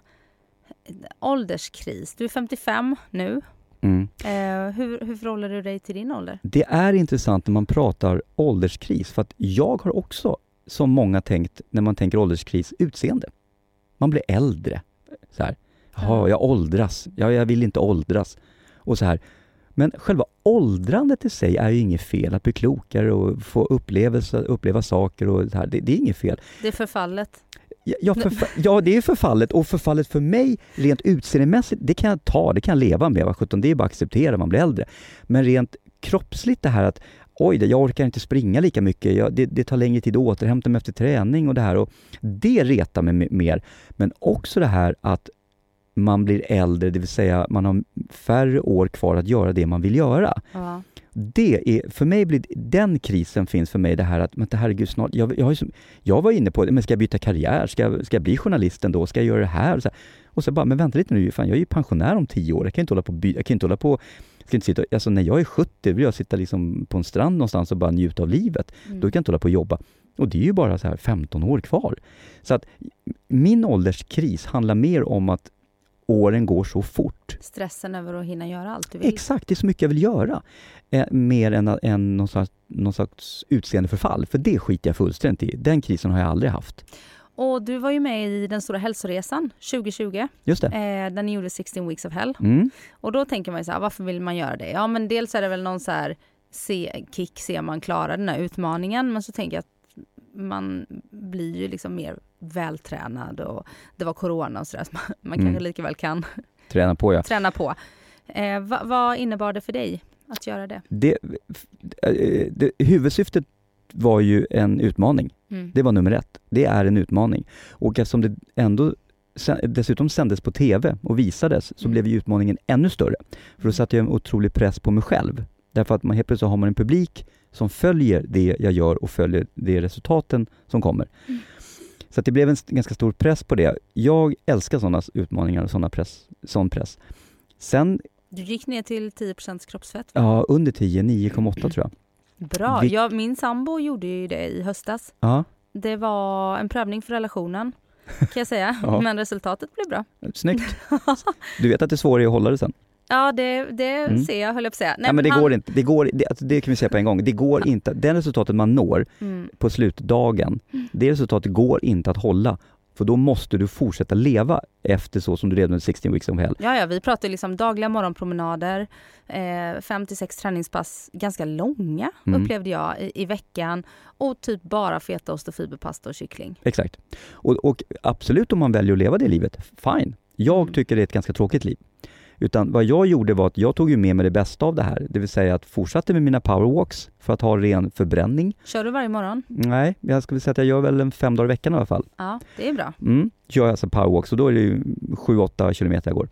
ålderskris? Du är 55 nu. Mm. Eh, hur, hur förhåller du dig till din ålder? Det är intressant när man pratar ålderskris, för att jag har också, som många tänkt, när man tänker ålderskris, utseende. Man blir äldre. Så här. Jaha, Ja. jag åldras. Ja, jag vill inte åldras. Och så här. Men själva åldrandet i sig är ju inget fel. Att bli klokare och få uppleva saker och så här. Det, det är inget fel. Det är förfallet. Ja, ja, ja, det är förfallet och förfallet för mig rent utseendemässigt, det kan jag ta, det kan jag leva med. Det är bara att acceptera, man blir äldre. Men rent kroppsligt det här att oj, jag orkar inte springa lika mycket, jag, det, det tar längre tid att återhämta mig efter träning och det här. Och det retar mig mer. Men också det här att man blir äldre, det vill säga man har färre år kvar att göra det man vill göra. Ja. Det är, för mig blir, den krisen finns för mig det här att, men herregud snart, jag, jag, som, jag var inne på, men ska jag byta karriär? Ska, ska jag bli journalist ändå? Ska jag göra det här? Och så, här. och så bara, men vänta lite nu, fan, jag är ju pensionär om tio år, jag kan inte hålla på, jag kan inte hålla på, ska inte sitta, alltså när jag är 70 vill jag sitta liksom på en strand någonstans och bara njuta av livet. Mm. Då kan jag inte hålla på och jobba. Och det är ju bara så här 15 år kvar. Så att min ålderskris handlar mer om att åren går så fort. Stressen över att hinna göra allt du vill. Exakt, det är så mycket jag vill göra. Eh, mer än, än någon, slags, någon slags utseendeförfall, för det skiter jag fullständigt i. Den krisen har jag aldrig haft. Och du var ju med i den stora hälsoresan 2020. Just det. Eh, där ni gjorde 16 weeks of hell. Mm. Och då tänker man ju så här, varför vill man göra det? Ja men dels är det väl någon så här se, kick, se om man klarar den här utmaningen. Men så tänker jag att man blir ju liksom mer vältränad och det var corona och sådär så man, man Mm. kanske lika väl kan Träna på ja. träna på. Eh, va, vad innebar det för dig att göra det? Det, eh, det, huvudsyftet var ju en utmaning. Mm. Det var nummer ett. Det är en utmaning. Och eftersom det ändå dessutom sändes på TV och visades så Mm. blev utmaningen ännu större. För då satte jag en otrolig press på mig själv. Därför att man helt plötsligt har man en publik som följer det jag gör och följer de resultaten som kommer. Mm. Så det blev en ganska stor press på det. Jag älskar sådana utmaningar och sådana press, sån press. Sen, Du gick ner till 10% kroppsfett. ja under 10, 9,8 tror jag. Bra. Vi- Jag, min sambo gjorde ju det i höstas. Ja, Det var en prövning för relationen kan jag säga. Ja. Men resultatet blev bra. snyggt. Du vet att det är svårare att hålla det sen? Ja, det, det Mm. ser jag höll jag på att säga. Nej, men det han- går inte. Det, går, det, alltså, det kan vi säga på en gång. Det går inte. Den resultatet man når Mm. på slutdagen, det resultatet går inte att hålla. För då måste du fortsätta leva efter så som du levde med 16 weeks of hell. Ja, ja, vi pratar liksom dagliga morgonpromenader, eh, fem till sex träningspass, ganska långa Mm. upplevde jag i, i veckan. Och typ bara fetaost och fiberpasta och kyckling. Exakt. Och, och absolut om man väljer att leva det livet, fine. Jag Mm. tycker det är ett ganska tråkigt liv. Utan vad jag gjorde var att jag tog ju med mig det bästa av det här. Det vill säga att fortsatte med mina powerwalks för att ha ren förbränning. Kör du varje morgon? Nej, jag skulle säga att jag gör väl en fem dagar i veckan i alla fall. Ja, det är bra. Mm, gör jag alltså powerwalks och då är det ju 7-8 kilometer jag går.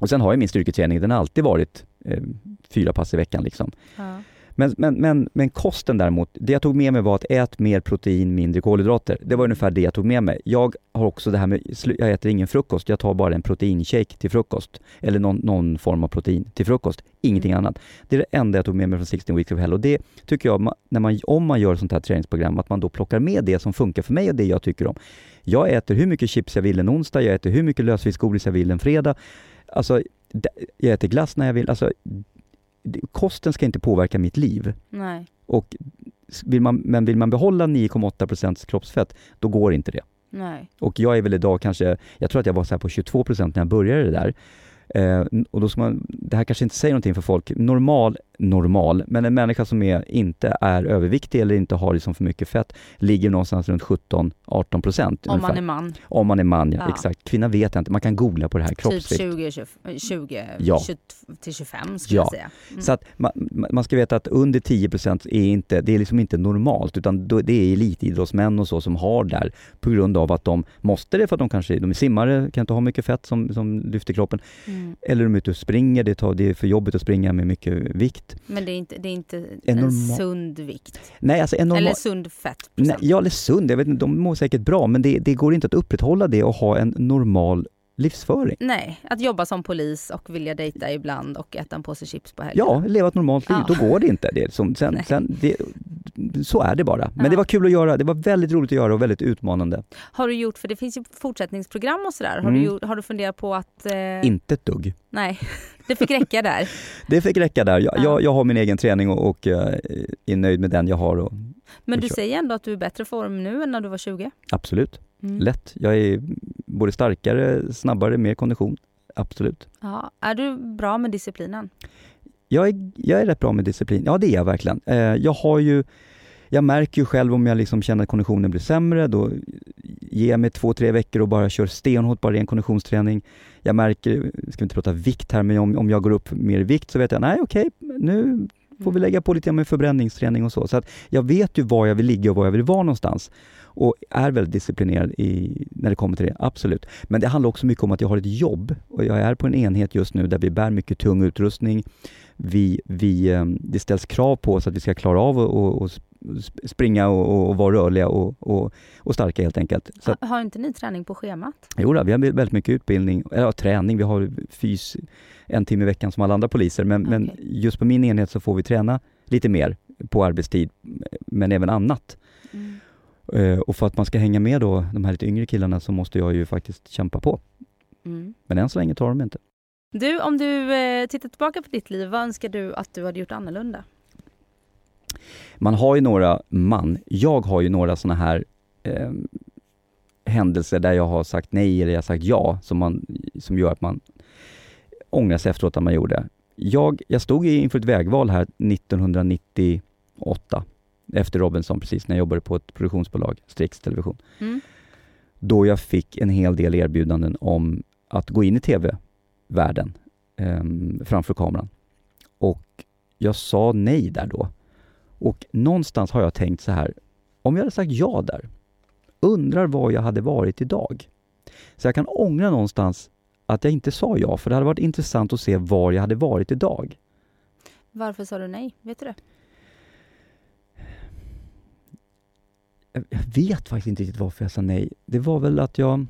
Och sen har jag min styrketräning, den har alltid varit eh, fyra pass i veckan liksom. Ja. Men, men, men, men kosten däremot, det jag tog med mig var att ät mer protein, mindre kolhydrater. Det var ungefär det jag tog med mig. Jag har också det här med, jag äter ingen frukost, jag tar bara en proteinshake till frukost. Eller någon, någon form av protein till frukost, ingenting Mm. annat. Det är det enda jag tog med mig från 16 Weeks of Hell och det tycker jag, när man, om man gör sånt här träningsprogram, att man då plockar med det som funkar för mig och det jag tycker om. Jag äter hur mycket chips jag vill en onsdag, jag äter hur mycket lösviktsgodis jag vill en fredag. Alltså, jag äter glass när jag vill. Alltså, kosten ska inte påverka mitt liv. Nej, Och vill man, men vill man behålla 9,8% kroppsfett, då går inte det. nej. Och jag är väl idag kanske, jag tror att jag var så här på 22% när jag började det där. Eh, och då ska man, det här kanske inte säger någonting för folk. Normal, normal, men en människa som är, inte är överviktig eller inte har liksom för mycket fett ligger någonstans runt 17-18 procent. Om man är man. Om man är man, ja, Ja. exakt. Kvinna vet jag inte, man kan googla på det här, Typ kroppsvikt. 20, 20, 20 Ja. 20 till 25 skulle Ja. jag säga. Mm. Så att man, man ska veta att under 10 är inte, det är liksom inte normalt utan det är elitidrottsmän och så som har där på grund av att de måste det för att de kanske de är simmare, kan inte ha mycket fett som, som lyfter kroppen. Mm. Eller de är ute och springer, det, tar, det är för jobbigt att springa med mycket vikt. Men det är inte, det är inte En en, normal- sund vikt. Nej, alltså en normal... Eller sund fett. Nej, ja, eller sund, jag vet inte, de mår säkert bra men det, det går inte att upprätthålla det och ha en normal livsföring. Nej, att jobba som polis och vilja dejta ibland och äta en påse chips på helgerna. Ja, leva ett normalt liv, Ja. då går det inte. Det, som, sen, sen, det, så är det bara. Men Ja. det var kul att göra, det var väldigt roligt att göra och väldigt utmanande. Har du gjort, för det finns ju fortsättningsprogram och sådär. Har, Mm. du, har du funderat på att... Eh, Inte ett dugg. nej, det fick räcka där. Det fick räcka där. Jag, Ja. jag, jag har min egen träning och, och eh, är nöjd med den jag har. Och, Men du säger ändå att du är i bättre form nu än när du var 20? absolut, Mm. lätt. Jag är både starkare, snabbare, mer kondition. Absolut. Ja, är du bra med disciplinen? Jag är, jag är rätt bra med disciplin. Ja, det är jag verkligen. Eh, jag har ju jag märker ju själv om jag liksom känner att konditionen blir sämre, då ger jag mig två, tre veckor och bara kör stenhårt, bara ren konditionsträning. Jag märker, ska vi inte prata vikt här, men om, om jag går upp mer i vikt så vet jag, nej okej, nu får vi lägga på lite med förbränningsträning och så. Så att jag vet ju var jag vill ligga och var jag vill vara någonstans. Och är väldigt disciplinerad i, när det kommer till det, absolut. Men det handlar också mycket om att jag har ett jobb och jag är på en enhet just nu där vi bär mycket tung utrustning. Vi, vi, eh, det ställs krav på oss att vi ska klara av att och, och sp- springa och, och, vara rörliga och, och, och starka helt enkelt. Så att, Ha- Har inte ni träning på schemat? jo, då, vi har väldigt mycket utbildning, eller ja, träning, vi har fys en timme i veckan som alla andra poliser, men, men Okej. just på min enhet så får vi träna lite mer på arbetstid, men även annat. Mm. Eh, Och för att man ska hänga med då, de här lite yngre killarna, så måste jag ju faktiskt kämpa på. Mm. Men än så länge tar de inte. Du, om du eh, tittar tillbaka på ditt liv, vad önskar du att du hade gjort annorlunda? Man har ju några, man, jag har ju några såna här eh, händelser där jag har sagt nej eller jag har sagt ja som, man, som gör att man ångrar sig efteråt att man gjorde. Jag, jag stod inför ett vägval här 1998 efter Robinson precis, när jag jobbade på ett produktionsbolag, Strix Television. Mm. Då jag fick en hel del erbjudanden om att gå in i TV-världen eh, framför kameran. Och jag sa nej där då. Och någonstans har jag tänkt så här, om jag hade sagt ja där, undrar var jag hade varit idag. Så jag kan ångra någonstans att jag inte sa ja, för det hade varit intressant att se var jag hade varit idag. Varför sa du nej? Vet du det? Jag vet faktiskt inte riktigt varför jag sa nej. Det var väl att jag...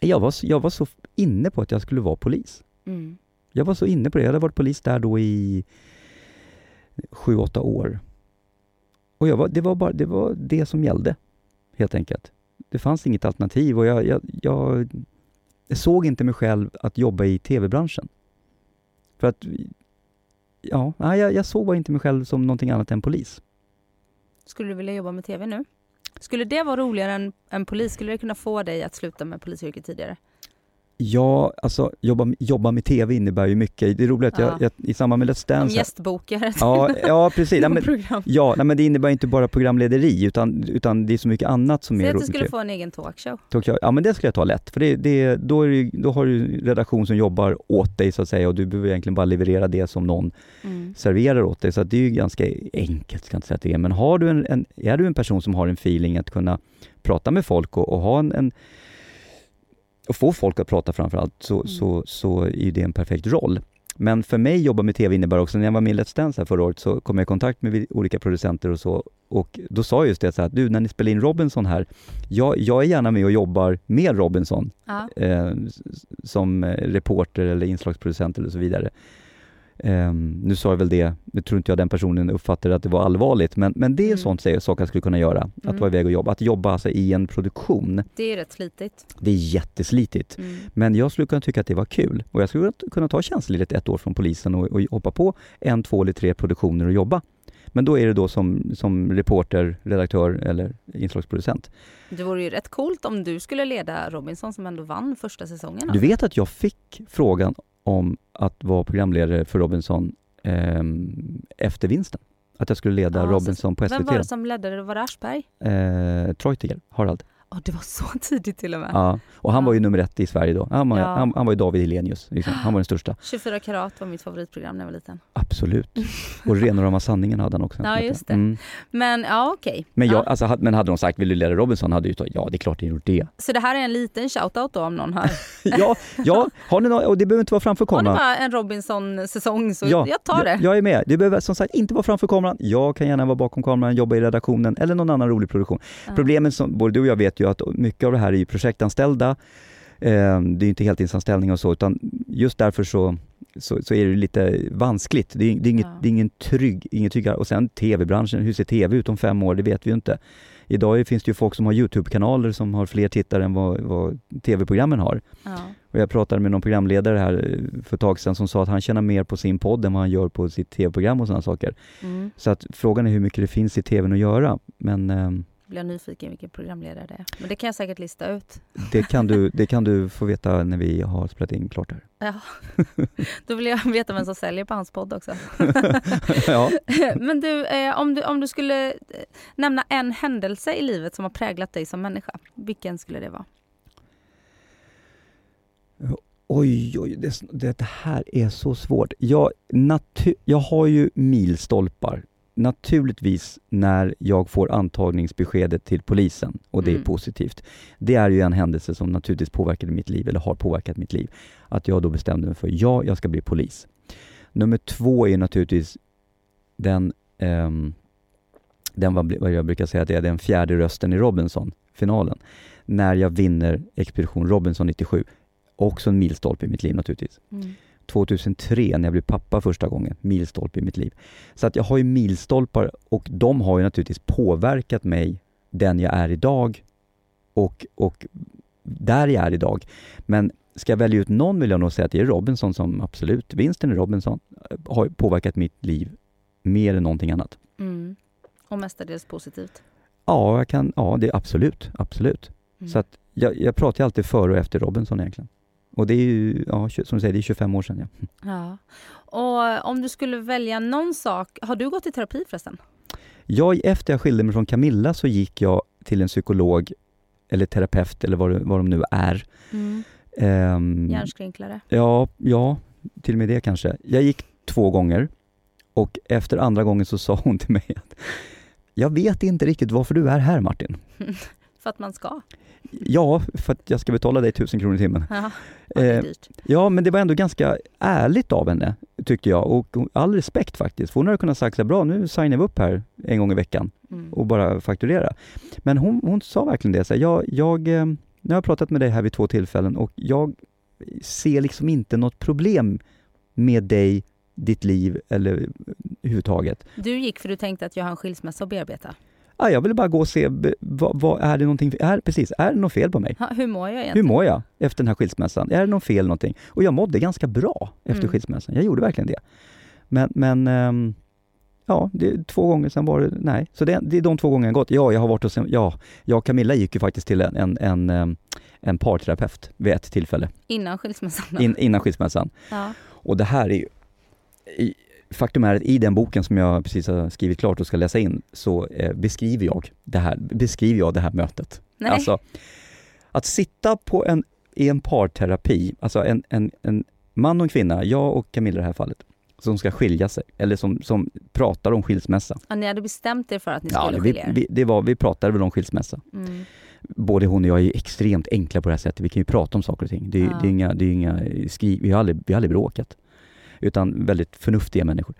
Jag var, jag var så inne på att jag skulle vara polis. Mm. Jag var så inne på det. Jag hade varit polis där då i sju, åtta år. Och jag var, det, var bara, det var det som gällde, helt enkelt. Det fanns inget alternativ och jag, jag, jag, jag såg inte mig själv att jobba i tv-branschen. För att, ja, jag, jag såg bara inte mig själv som någonting annat än polis. Skulle du vilja jobba med TV nu? Skulle det vara roligare än, än polis? Skulle det kunna få dig att sluta med polisyrket tidigare? Ja, alltså jobba, jobba med TV innebär ju mycket. Det är roligt att Ja. jag i samband med Let's Som Dance... gästbokare Ja, ja precis. Ja, men, ja, nej, men det innebär inte bara programlederi utan, utan det är så mycket annat som Säg är att du roligt. skulle få en egen talkshow. Talkshow. Ja men det skulle jag ta lätt, för det, det, då, är det, då har du redaktion som jobbar åt dig så att säga och du behöver egentligen bara leverera det som någon Mm. serverar åt dig. Så det är ju ganska enkelt, ska jag inte säga att det är. Men har du en, en, är du en person som har en feeling att kunna prata med folk och, och ha en, en och få folk att prata framförallt, så, Mm. så, så är det en perfekt roll. Men för mig jobba med TV innebär också, när jag var med i Let's Dance här förra året så kom jag i kontakt med olika producenter och så och då sa jag just det så här, du när ni spelar in Robinson här, jag, jag är gärna med och jobbar med Robinson Ja. eh, som eh, reporter eller inslagsproducent eller så vidare. Ehm, nu sa jag väl det, nu tror inte jag den personen uppfattade att det var allvarligt, men, men det är Mm. sånt säger sak jag skulle kunna göra. Att Mm. vara iväg och jobba. Att jobba alltså i en produktion, Det är rätt slitigt. det är jätteslitigt. Mm. Men jag skulle kunna tycka att det var kul. Och jag skulle kunna ta tjänstledigt ett år från polisen och, och hoppa på en, två eller tre produktioner och jobba. Men då är det då som, som reporter, redaktör eller inslagsproducent. Det vore ju rätt coolt om du skulle leda Robinson som ändå vann första säsongen. Du vet att jag fick frågan om att vara programledare för Robinson ehm, efter vinsten? Att jag skulle leda Ja, så- Robinson på Vem var det SVT. som ledde det? Var det Aschberg? Eh, Treutiger, Harald. Ja, det var så tidigt till och med. Ja. Och han var ju Ja. nummer ett i Sverige då. Han var, Ja. han, han var ju David Hellenius. Liksom. Han var den största. 24 karat var mitt favoritprogram när jag var liten. Absolut. Och Rena rama sanningen hade han också. Ja, just det. Mm. Men ja, okej. Men, jag, Ja. alltså, men hade de sagt, vill du leda Robinson? Hade jag ju sagt, ja det är klart jag gjort det. Så det här är en liten shoutout då om någon hör. ja, ja, har ni något, och det behöver inte vara framför Har ni kameran. bara en Robinson-säsong så Ja, jag tar det. Jag, jag är med. Det behöver som sagt inte vara framför kameran. Jag kan gärna vara bakom kameran, jobba i redaktionen eller någon annan rolig produktion. Ja. Problemet som både du och jag vet ju att mycket av det här är ju projektanställda. Eh, det är ju inte heltidsanställningar och så, utan just därför så, så, så är det lite vanskligt. Det är, det är, inget, Ja. det är ingen trygg, ingen trygg Och sen tv-branschen, hur ser tv ut om fem år? Det vet vi ju inte. Idag finns det ju folk som har Youtube-kanaler som har fler tittare än vad, vad tv-programmen har. Ja. Och jag pratade med någon programledare här eh, för ett tag sedan som sa att han tjänar mer på sin podd än vad han gör på sitt tv-program och sådana saker. Mm. Så att frågan är hur mycket det finns i tvn att göra. Men ehm, Blir jag nyfiken vilken programledare det är. Men det kan jag säkert lista ut. det, kan du, det kan du få veta när vi har spelat in klart här. Ja. Då vill jag veta vem som säljer på hans podd också. ja. Men du, eh, om du, om du skulle eh, nämna en händelse i livet som har präglat dig som människa, vilken skulle det vara? Oj, oj, det, det här är så svårt. Jag, natu- jag har ju milstolpar. Naturligtvis när jag får antagningsbeskedet till polisen och det är Mm. positivt. Det är ju en händelse som naturligtvis påverkade mitt liv, eller har påverkat mitt liv. Att jag då bestämde mig för, ja, jag ska bli polis. Nummer två är naturligtvis den, ehm, den vad, vad jag brukar säga att det är den fjärde rösten i Robinson-finalen. När jag vinner Expedition Robinson 97. Också en milstolpe i mitt liv naturligtvis. 2003 när jag blev pappa första gången, milstolpe i mitt liv. Så att jag har ju milstolpar och de har ju naturligtvis påverkat mig, den jag är idag och, och där jag är idag. Men ska jag välja ut någon vill jag nog säga att det är Robinson som absolut, vinsten i Robinson eh, har påverkat mitt liv mer än någonting annat. Mm. Och mestadels positivt. Ja, jag kan, ja det är absolut, absolut. Mm. Så att jag, jag pratar ju alltid före och efter Robinson egentligen. Och det är ju, ja, som du säger, det är 25 år sedan. Ja. Ja. Och om du skulle välja någon sak, har du gått i terapi förresten? Jag, efter jag skilde mig från Camilla så gick jag till en psykolog, eller terapeut eller vad, vad de nu är. Mm. Ehm, Hjärnskrynklare? Ja, ja, till och med det kanske. Jag gick två gånger och efter andra gången så sa hon till mig att jag vet inte riktigt varför du är här Martin. För att man ska? Ja, för att jag ska betala dig tusen kronor i timmen. Är Eh. Ja, men det var ändå ganska ärligt av henne, tyckte jag. Och all respekt faktiskt. För hon hade kunnat sagt så här, bra nu signar vi upp här en gång i veckan Mm. och bara fakturera. Men hon, hon sa verkligen det. Så här, jag, jag, eh, nu har jag pratat med dig här vid två tillfällen och jag ser liksom inte något problem med dig, ditt liv eller överhuvudtaget. Du gick för du tänkte att jag har en skilsmässa att bearbeta. Ah, jag ville bara gå och se, vad, vad är det någonting, är, precis, är det något fel på mig? Ha, hur mår jag Hur egentligen? mår jag efter den här skilsmässan? Är det något fel någonting? Och jag mådde ganska bra efter Mm. skilsmässan. Jag gjorde verkligen det. Men, men ehm, ja, det två gånger sen var det, nej. Så det, det är de två gångerna gått. Ja, jag har varit hos en, ja, jag och Camilla gick ju faktiskt till en, en, en, ehm, en parterapeut vid ett tillfälle Innan skilsmässan? in, innan skilsmässan. Ja. Och det här är ju, faktum är att i den boken som jag precis har skrivit klart och ska läsa in så eh, beskriver jag det här, beskriver jag det här mötet. Nej. Alltså, att sitta på en, i en parterapi, alltså en, en, en man och en kvinna, jag och Camilla i det här fallet, som ska skilja sig, eller som, som pratar om skilsmässa. Ja, ni hade bestämt er för att ni Ja, skulle vi, skilja er? vi, det var, vi pratade väl om skilsmässa. Mm. Både hon och jag är extremt enkla på det här sättet. Vi kan ju prata om saker och ting. Det, är- Ja. det är inga, det är inga skri, vi, har aldrig, vi har aldrig bråkat. Utan väldigt förnuftiga människor.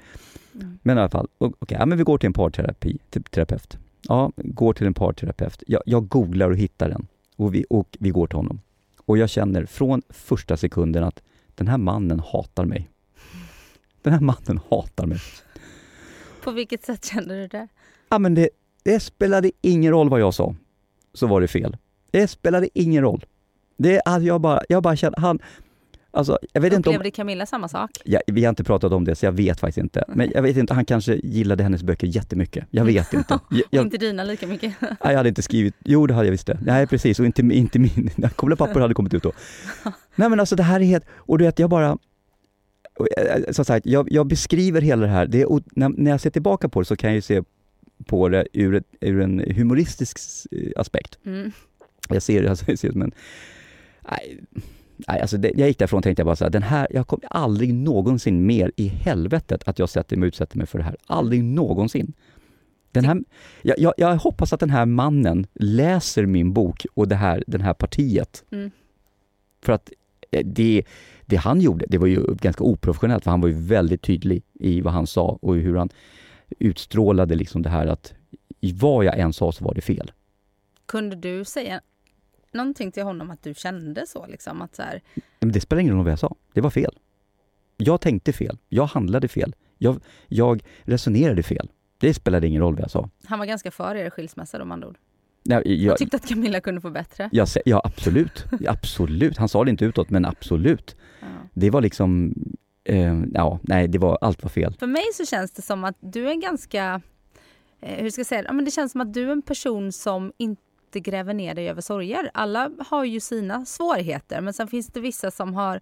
Mm. Men i alla fall, okej, ja, men vi går till en parterapi, till terapeut. Ja, går till en parterapeut. Jag, jag googlar och hittar den. Och vi, och vi går till honom. Och jag känner från första sekunden att den här mannen hatar mig. Den här mannen hatar mig. På vilket sätt kände du det? Ja, men det, det spelade ingen roll vad jag sa, så var det fel. Det spelade ingen roll. Det, alltså jag, bara, jag bara kände, han, alltså jag vet inte om, Upplevde Camilla samma sak? ja, vi har inte pratat om det så jag vet faktiskt inte. Men jag vet inte, han kanske gillade hennes böcker jättemycket. Jag vet inte. Jag, inte dina lika mycket? nej, jag hade inte skrivit, jo det hade jag visst det. Nej precis, och inte, inte min, Kumla papper hade kommit ut då. Nej men alltså det här är helt, och du vet jag bara, och, eh, som sagt, jag, jag beskriver hela det här, det, är, när, när jag ser tillbaka på det så kan jag ju se på det ur, ett, ur en humoristisk eh, aspekt. Mm. Jag ser det alltså, jag ser det som en... Nej, nej alltså det, jag gick därifrån och tänkte jag bara så här, den här, jag kommer aldrig någonsin mer i helvetet att jag sätter mig utsätter mig för det här. Aldrig någonsin. Den här, jag, jag, jag hoppas att den här mannen läser min bok och det här, den här partiet. Mm. För att eh, det, det han gjorde, det var ju ganska oprofessionellt för han var ju väldigt tydlig i vad han sa och hur han utstrålade liksom det här att vad jag än sa så var det fel. Kunde du säga någonting till honom att du kände så? Liksom, att så här, Men det spelar ingen roll vad jag sa. Det var fel. Jag tänkte fel. Jag handlade fel. Jag, jag resonerade fel. Det spelade ingen roll vad jag sa. han var ganska för er skilsmässa då andra ord. Nej, Jag jag, tyckte att Camilla kunde få bättre. jag, ja, absolut. Absolut. Han sa det inte utåt, men absolut. Ja. Det var liksom... Eh, ja, nej, det var, allt var fel. För mig så känns det som att du är en ganska, eh, hur ska jag säga, ja, men det känns som att du är en person som inte gräver ner dig över sorger. Alla har ju sina svårigheter men sen finns det vissa som har,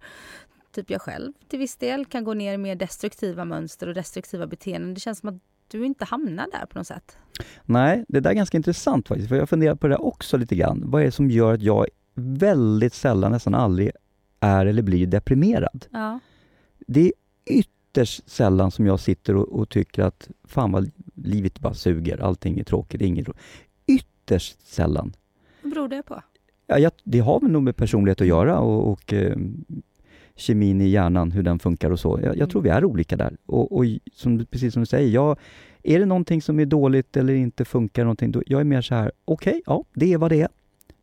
typ jag själv till viss del, kan gå ner i mer destruktiva mönster och destruktiva beteenden. Det känns som att du inte hamnar där på något sätt. Nej, det där är ganska intressant faktiskt, för jag funderar på det där också lite grann. Vad är det som gör att jag väldigt sällan, nästan aldrig, är eller blir deprimerad? Ja. Det är ytterst sällan som jag sitter och, och tycker att fan vad livet bara suger, allting är tråkigt, inget ro- Ytterst sällan. Vad beror det på? Ja, jag, det har väl nog med personlighet att göra och, och eh, kemin i hjärnan, hur den funkar och så. Jag, jag tror vi är olika där. Och, och som, precis som du säger, jag, är det någonting som är dåligt eller inte funkar någonting, då, jag är mer så här, okej, ja, det är vad det är.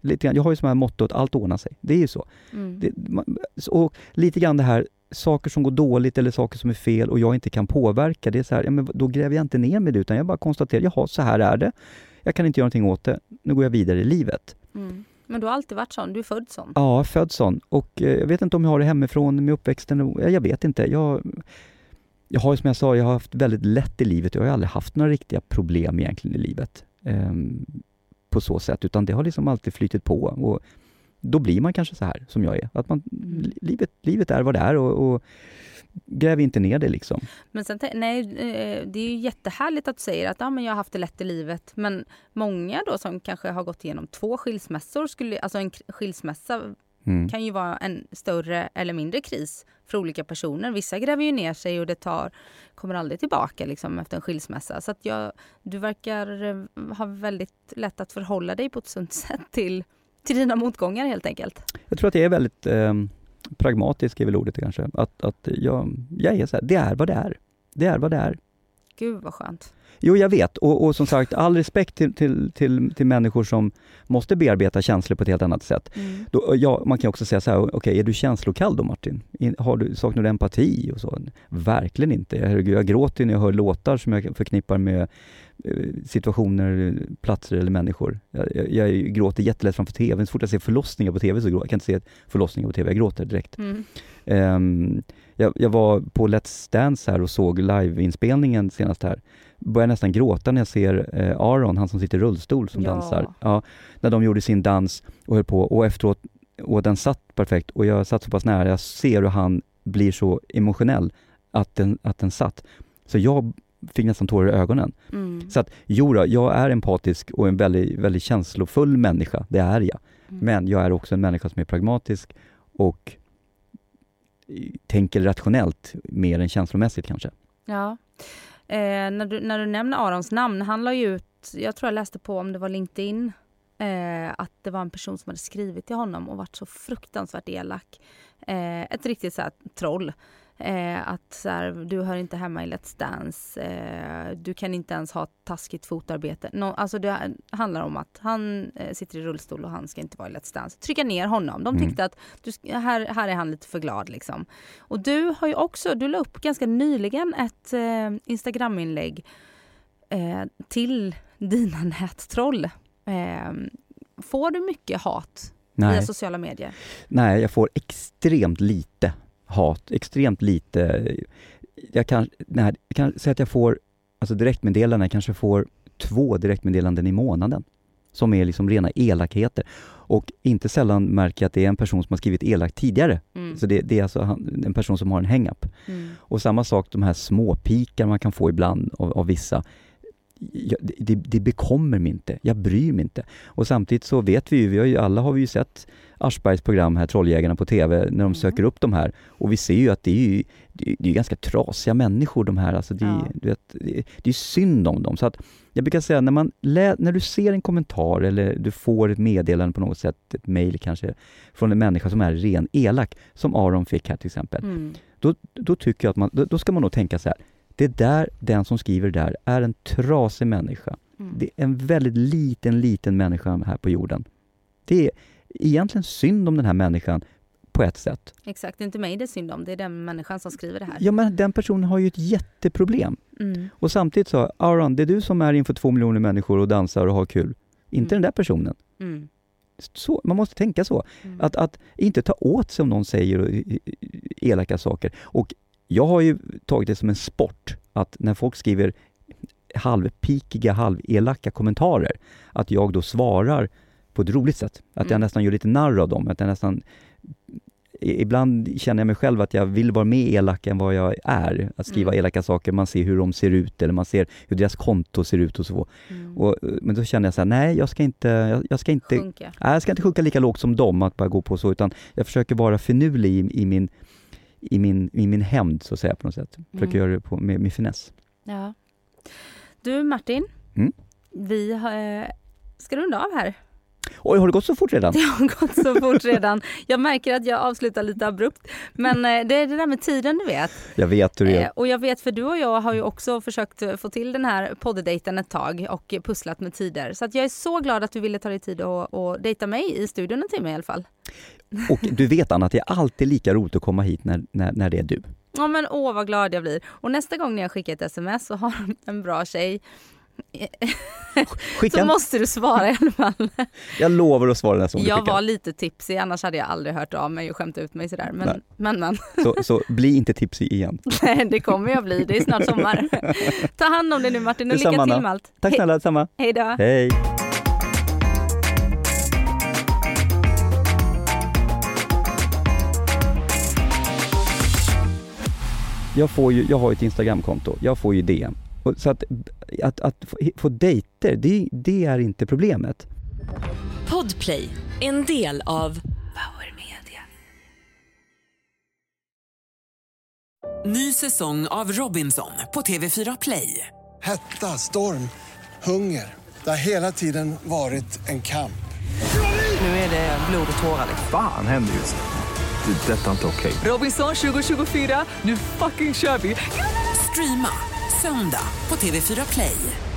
Lite grann, jag har ju som här motto att allt ordnar sig. Det är ju så. Mm. Det, man, och lite grann det här, saker som går dåligt eller saker som är fel och jag inte kan påverka, det är så här, ja, men då gräver jag inte ner mig det utan jag bara konstaterar, jaha, så här är det. Jag kan inte göra någonting åt det. Nu går jag vidare i livet. Mm. Men du har alltid varit sån, du är född sån. Ja, född sån. Och eh, jag vet inte om jag har det hemifrån med uppväxten. Jag vet inte. Jag, jag har som jag sa, jag har haft väldigt lätt i livet. Jag har aldrig haft några riktiga problem egentligen i livet. Ehm, på så sätt, utan det har liksom alltid flytit på. Och då blir man kanske så här som jag är. Att man, li- livet, livet är vad det är och, och gräv inte ner det liksom. Men sen, nej, eh, det är ju jättehärligt att du säger att ja, men jag har haft det lätt i livet. Men många då som kanske har gått igenom två skilsmässor, skulle, alltså en skilsmässa Mm. kan ju vara en större eller mindre kris för olika personer. Vissa gräver ju ner sig och det tar, kommer aldrig tillbaka liksom, efter en skilsmässa. Så att jag, du verkar eh, ha väldigt lätt att förhålla dig på ett sunt sätt till, till dina motgångar helt enkelt. Jag tror att jag är väldigt eh, pragmatisk, är väl ordet kanske. Att, att jag, jag är så här, det är vad det är. Det är vad det är. Gud vad skönt. Jo, jag vet. Och, och som sagt, all respekt till, till, till, till människor som måste bearbeta känslor på ett helt annat sätt. Mm. Då, ja, man kan också säga så här, okej, är du känslokall då Martin? In, har du, saknar du empati och så? Verkligen inte. Jag, herregud, jag gråter när jag hör låtar som jag förknippar med eh, situationer, platser eller människor. Jag, jag, jag gråter jättelätt framför TVn. Så fort jag ser förlossningar på TV så gråter jag. Kan inte se förlossningar på TV, jag gråter direkt. Mm. Ehm, jag, jag var på Let's Dance här och såg liveinspelningen senast här. Börjar nästan gråta när jag ser eh, Aron, han som sitter i rullstol som Ja. dansar. Ja, när de gjorde sin dans och höll på och efteråt, och den satt perfekt och jag satt så pass nära, jag ser hur han blir så emotionell att den, att den satt. Så jag fick nästan tårar i ögonen. Mm. Så att, jo då, jag är empatisk och en väldigt, väldigt känslofull människa, det är jag. Mm. Men jag är också en människa som är pragmatisk och tänker rationellt mer än känslomässigt kanske. Ja. Eh, när, du, när du nämner Arons namn, han la ju ut, jag tror jag läste på om det var LinkedIn, eh, att det var en person som hade skrivit till honom och varit så fruktansvärt elak. Eh, ett riktigt så här, troll. Eh, att så här, du hör inte hemma i Let's Dance, eh, du kan inte ens ha taskigt fotarbete. Nå, alltså det handlar om att han eh, sitter i rullstol och han ska inte vara i Let's Dance. Trycka ner honom. De Mm. tyckte att du, här, här är han lite för glad liksom. Och du har ju också, du la upp ganska nyligen ett eh, Instagraminlägg eh, till dina nättroll. Eh, får du mycket hat via Nej, sociala medier? nej, jag får extremt lite hat, extremt lite. Jag kan, nej, jag kan säga att jag får, alltså direktmeddelanden, jag kanske får två direktmeddelanden i månaden. Som är liksom rena elakheter. Och inte sällan märker jag att det är en person som har skrivit elakt tidigare. Mm. Så det, det är alltså en person som har en hang-up. Mm. Och samma sak de här små pikar man kan få ibland av, av vissa. Jag, det, det bekommer mig inte, jag bryr mig inte. Och samtidigt så vet vi ju, vi har ju alla har vi ju sett Aschbergs program här, Trolljägarna på TV, när de Mm. söker upp de här. Och vi ser ju att det är ju, det är, det är ganska trasiga människor de här, alltså det, Ja. vet, det, det är synd om dem. Så att jag brukar säga, när, man lä, när du ser en kommentar eller du får ett meddelande på något sätt, ett mejl kanske, från en människa som är ren elak, som Aron fick här till exempel Mm. då, då tycker jag att man, då, då ska man nog tänka så här. Det där, den som skriver där, är en trasig människa. Mm. Det är en väldigt liten, liten människa här på jorden. Det är egentligen synd om den här människan på ett sätt. Exakt, det är inte mig det är synd om, det är den människan som skriver det här. Ja, men den personen har ju ett jätteproblem. Mm. Och samtidigt så, Aron, det är du som är inför två miljoner människor och dansar och har kul. Inte Mm. den där personen. Mm. Så, man måste tänka så. Mm. Att, att inte ta åt sig om någon säger elaka saker. Och jag har ju tagit det som en sport, att när folk skriver halvpikiga, halvelaka kommentarer, att jag då svarar på ett roligt sätt. Att jag Mm. nästan gör lite narr av dem. Att jag nästan Ibland känner jag mig själv att jag vill vara mer elak än vad jag är. Att skriva Mm. elaka saker, man ser hur de ser ut eller man ser hur deras konto ser ut och så. Mm. Och, eh, men då känner jag så här, nej jag ska inte, jag, jag ska inte Sjunka. Nej, jag ska inte sjunka lika lågt som dem, att bara gå på så, utan jag försöker vara finurlig i, i min i min, i min hämnd så att säga på något sätt. Försöker Mm. göra det på, med, med finess. Ja. Du Martin, Mm. vi har, eh, ska runda av här. Oj, har det gått så fort redan? Det har gått så fort redan. Jag märker att jag avslutar lite abrupt. Men eh, det är det där med tiden du vet. Jag vet hur det Eh, är. Och jag vet för du och jag har ju också försökt eh, få till den här poddejten ett tag och pusslat med tider. Så jag är så glad att du ville ta dig tid och, och dejta mig i studion en timme i alla fall. Och du vet Anna, att det är alltid lika roligt att komma hit när, när, när det är du. Ja men åh vad glad jag blir. Och nästa gång när jag skickar ett sms så har en bra tjej så måste du svara i alla fall. Jag lovar att svara nästa gång Jag var lite tipsig, annars hade jag aldrig hört av mig och skämt ut mig sådär. Men, men. men. Så, så, bli inte tipsig igen. Nej, det kommer jag bli. Det är snart sommar. Ta hand om dig nu Martin och lycka till med allt. Tack snälla, detsamma. Hej då. Hej. Jag, får ju, jag har ett Instagramkonto, jag får ju DM och, så att, att, att få, få dejter, det, det är inte problemet. Podplay, en del av Power Media. Ny säsong av Robinson på TV4 Play. Hetta, storm, hunger. Det har hela tiden varit en kamp. Nu är det blod och tårar. Fan händer just nu. Det. är Detta är inte okej. Robinson 2024, nu fucking kör vi! Streama söndag på TV4 Play.